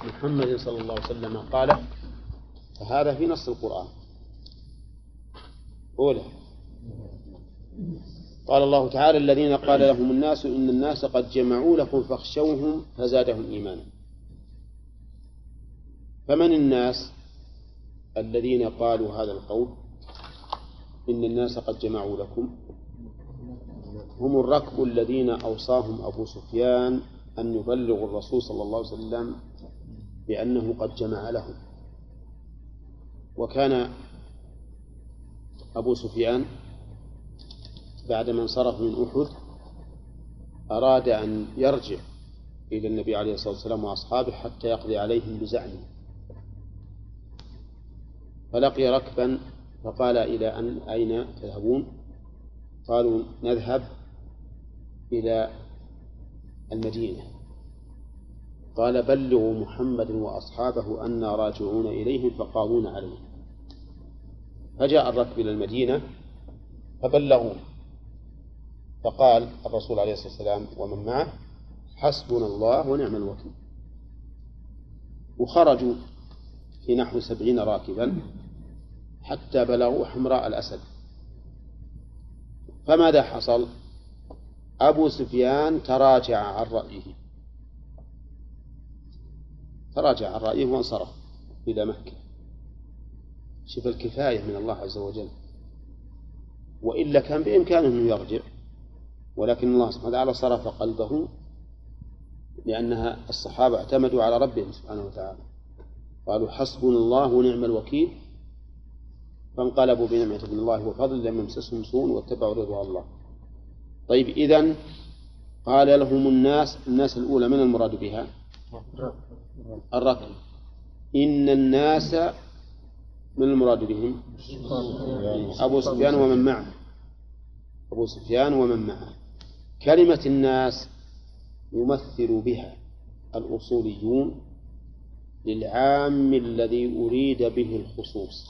محمد صلى الله عليه وسلم قاله فهذا في نص القرآن. أولى. قال الله تعالى الذين قال لهم الناس إن الناس قد جمعوا لكم فاخشوهم فزادهم إيمانا. فمن الناس الذين قالوا هذا القول؟ إن الناس قد جمعوا لكم هم الركب الذين أوصاهم أبو سفيان أن يبلغوا الرسول صلى الله عليه وسلم بأنه قد جمع لهم. وكان أبو سفيان بعدما انصرف من أحد أراد أن يرجع إلى النبي عليه الصلاة والسلام وأصحابه حتى يقضي عليهم بزعمه. فلقي ركبا فقال إلى أن أين تذهبون؟ قالوا نذهب إلى المدينة. قال بلغوا محمد وأصحابه أنا راجعون إليهم فقاضون عليهم فجاء الركب إلى المدينة فبلغوا فقال الرسول عليه الصلاة والسلام ومن معه؟ حسبنا الله ونعم الوكيل. وخرجوا في نحو سبعين راكبا حتى بلغوا حمراء الأسد. فماذا حصل؟ أبو سفيان تراجع عن رأيه. تراجع عن رأيه وانصرف إلى مكة. شوف الكفاية من الله عز وجل. وإلا كان بإمكانه أنه يرجع ولكن الله سبحانه وتعالى صرف قلبه لأنها الصحابة اعتمدوا على ربهم سبحانه وتعالى. قالوا حسبنا الله ونعم الوكيل. فانقلبوا بنعمة من الله وفضل لم يمسسهم سوء واتبعوا رضوان الله. طيب إذن قال لهم الناس الناس الأولى من المراد بها؟ الركب. إن الناس من المراد بهم؟ أبو سفيان ومن معه. أبو سفيان ومن معه. كلمة الناس يمثل بها الأصوليون للعام الذي أريد به الخصوص.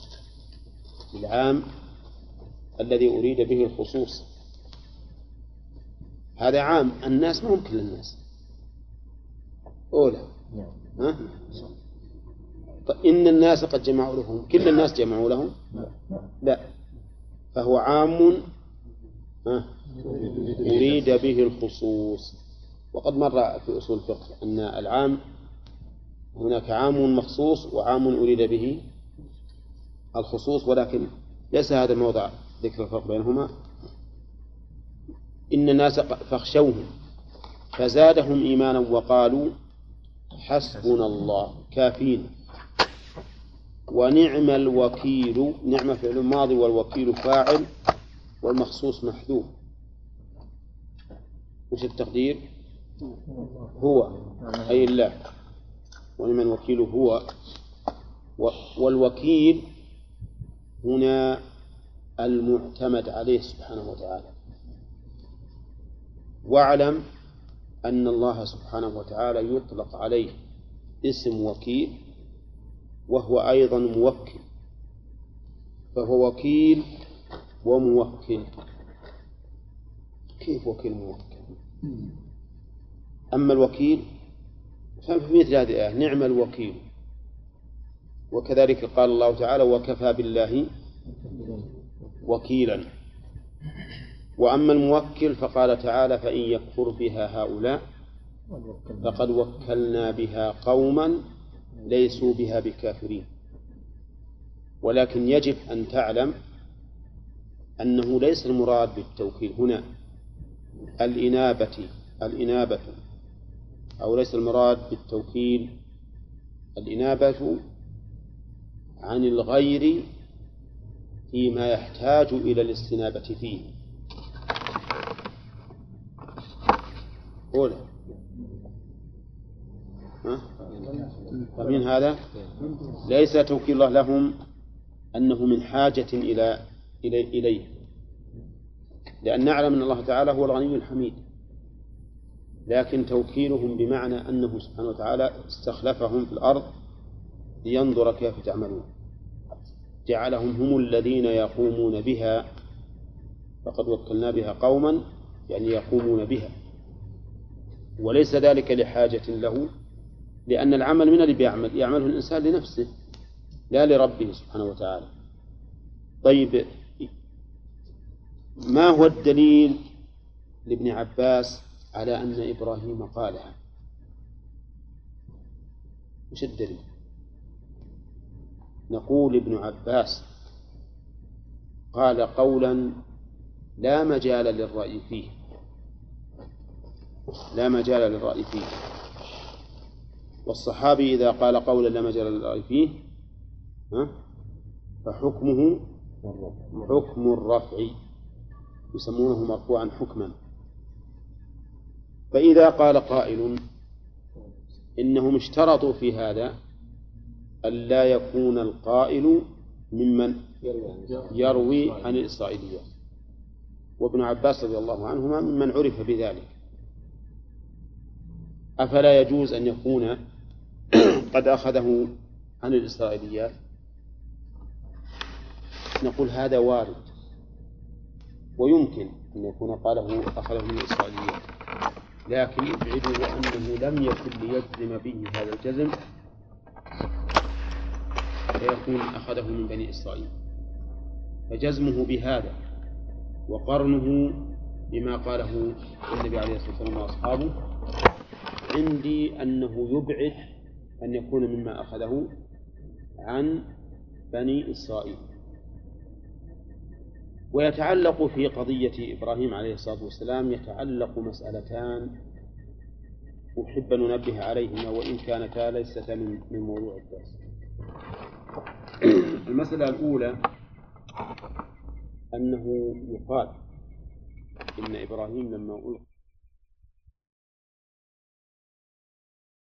للعام الذي أريد به الخصوص. هذا عام الناس ما هم كل الناس. أولى ها؟ إن الناس قد جمعوا لهم كل الناس جمعوا لهم؟ لا. فهو عام أريد به الخصوص. وقد مر في أصول الفقه أن العام هناك عام مخصوص وعام أريد به الخصوص ولكن ليس هذا الموضع ذكر الفرق بينهما. إن الناس فاخشوهم. فزادهم إيمانا وقالوا حسبنا الله كافين. ونعم الوكيل نعم فعل ماضي والوكيل فاعل والمخصوص محذوف. وش التقدير؟ هو أي الله. ونعم الوكيل هو. والوكيل هنا المعتمد عليه سبحانه وتعالى. واعلم أن الله سبحانه وتعالى يطلق عليه اسم وكيل وهو أيضا موكل فهو وكيل وموكل. كيف وكيل موكل؟ أما الوكيل ففي مثل هذه الآية نعم الوكيل. وكذلك قال الله تعالى وكفى بالله وكيلا. وأما الموكل فقال تعالى فإن يكفر بها هؤلاء فقد وكلنا بها قوما ليسوا بها بكافرين. ولكن يجب أن تعلم أنه ليس المراد بالتوكيل هنا الإنابة الإنابة أو ليس المراد بالتوكيل الإنابة عن الغير فيما يحتاج إلى الاستنابة فيه. أولى فمن هذا ليس توكيل الله لهم أنه من حاجة إلى إليه. لأن نعلم أن الله تعالى هو الغني الحميد. لكن توكيلهم بمعنى أنه سبحانه وتعالى استخلفهم في الأرض لينظر كيف تعملون. جعلهم هم الذين يقومون بها. فقد وكلنا بها قوما يعني يقومون بها. وليس ذلك لحاجة له لأن العمل من اللي بيعمل يعمله الإنسان لنفسه لا لربه سبحانه وتعالى. طيب ما هو الدليل لابن عباس على أن إبراهيم قالها وش الدليل؟ نقول ابن عباس قال قولا لا مجال للرأي فيه. لا مجال للرأي فيه. والصحابي إذا قال قولا لا مجال للرأي فيه فحكمه حكم الرفع يسمونه مرفوعا حكما. فإذا قال قائل إنهم اشترطوا في هذا ألا يكون القائل ممن يروي عن الإسرائيليات وابن عباس رضي الله عنهما ممن عرف بذلك. أفلا يجوز أن يكون قد أخذه عن الإسرائيليات؟ نقول هذا وارد. ويمكن أن يكون قاله أخذه من الإسرائيليات. لكن ابعدوا أنه لم يكن ليجزم به هذا الجزم. فيكون أخذه من بني إسرائيل. فجزمه بهذا وقرنه بما قاله النبي عليه الصلاة والسلام وأصحابه عندي أنه يبعد أن يكون مما أخذه عن بني إسرائيل. ويتعلق في قضية إبراهيم عليه الصلاة والسلام يتعلق مسألتان أحب أن ننبه عليهما وإن كانتا ليستا من موضوع الدرس. المسألة الأولى أنه يقال إن إبراهيم لما ألقي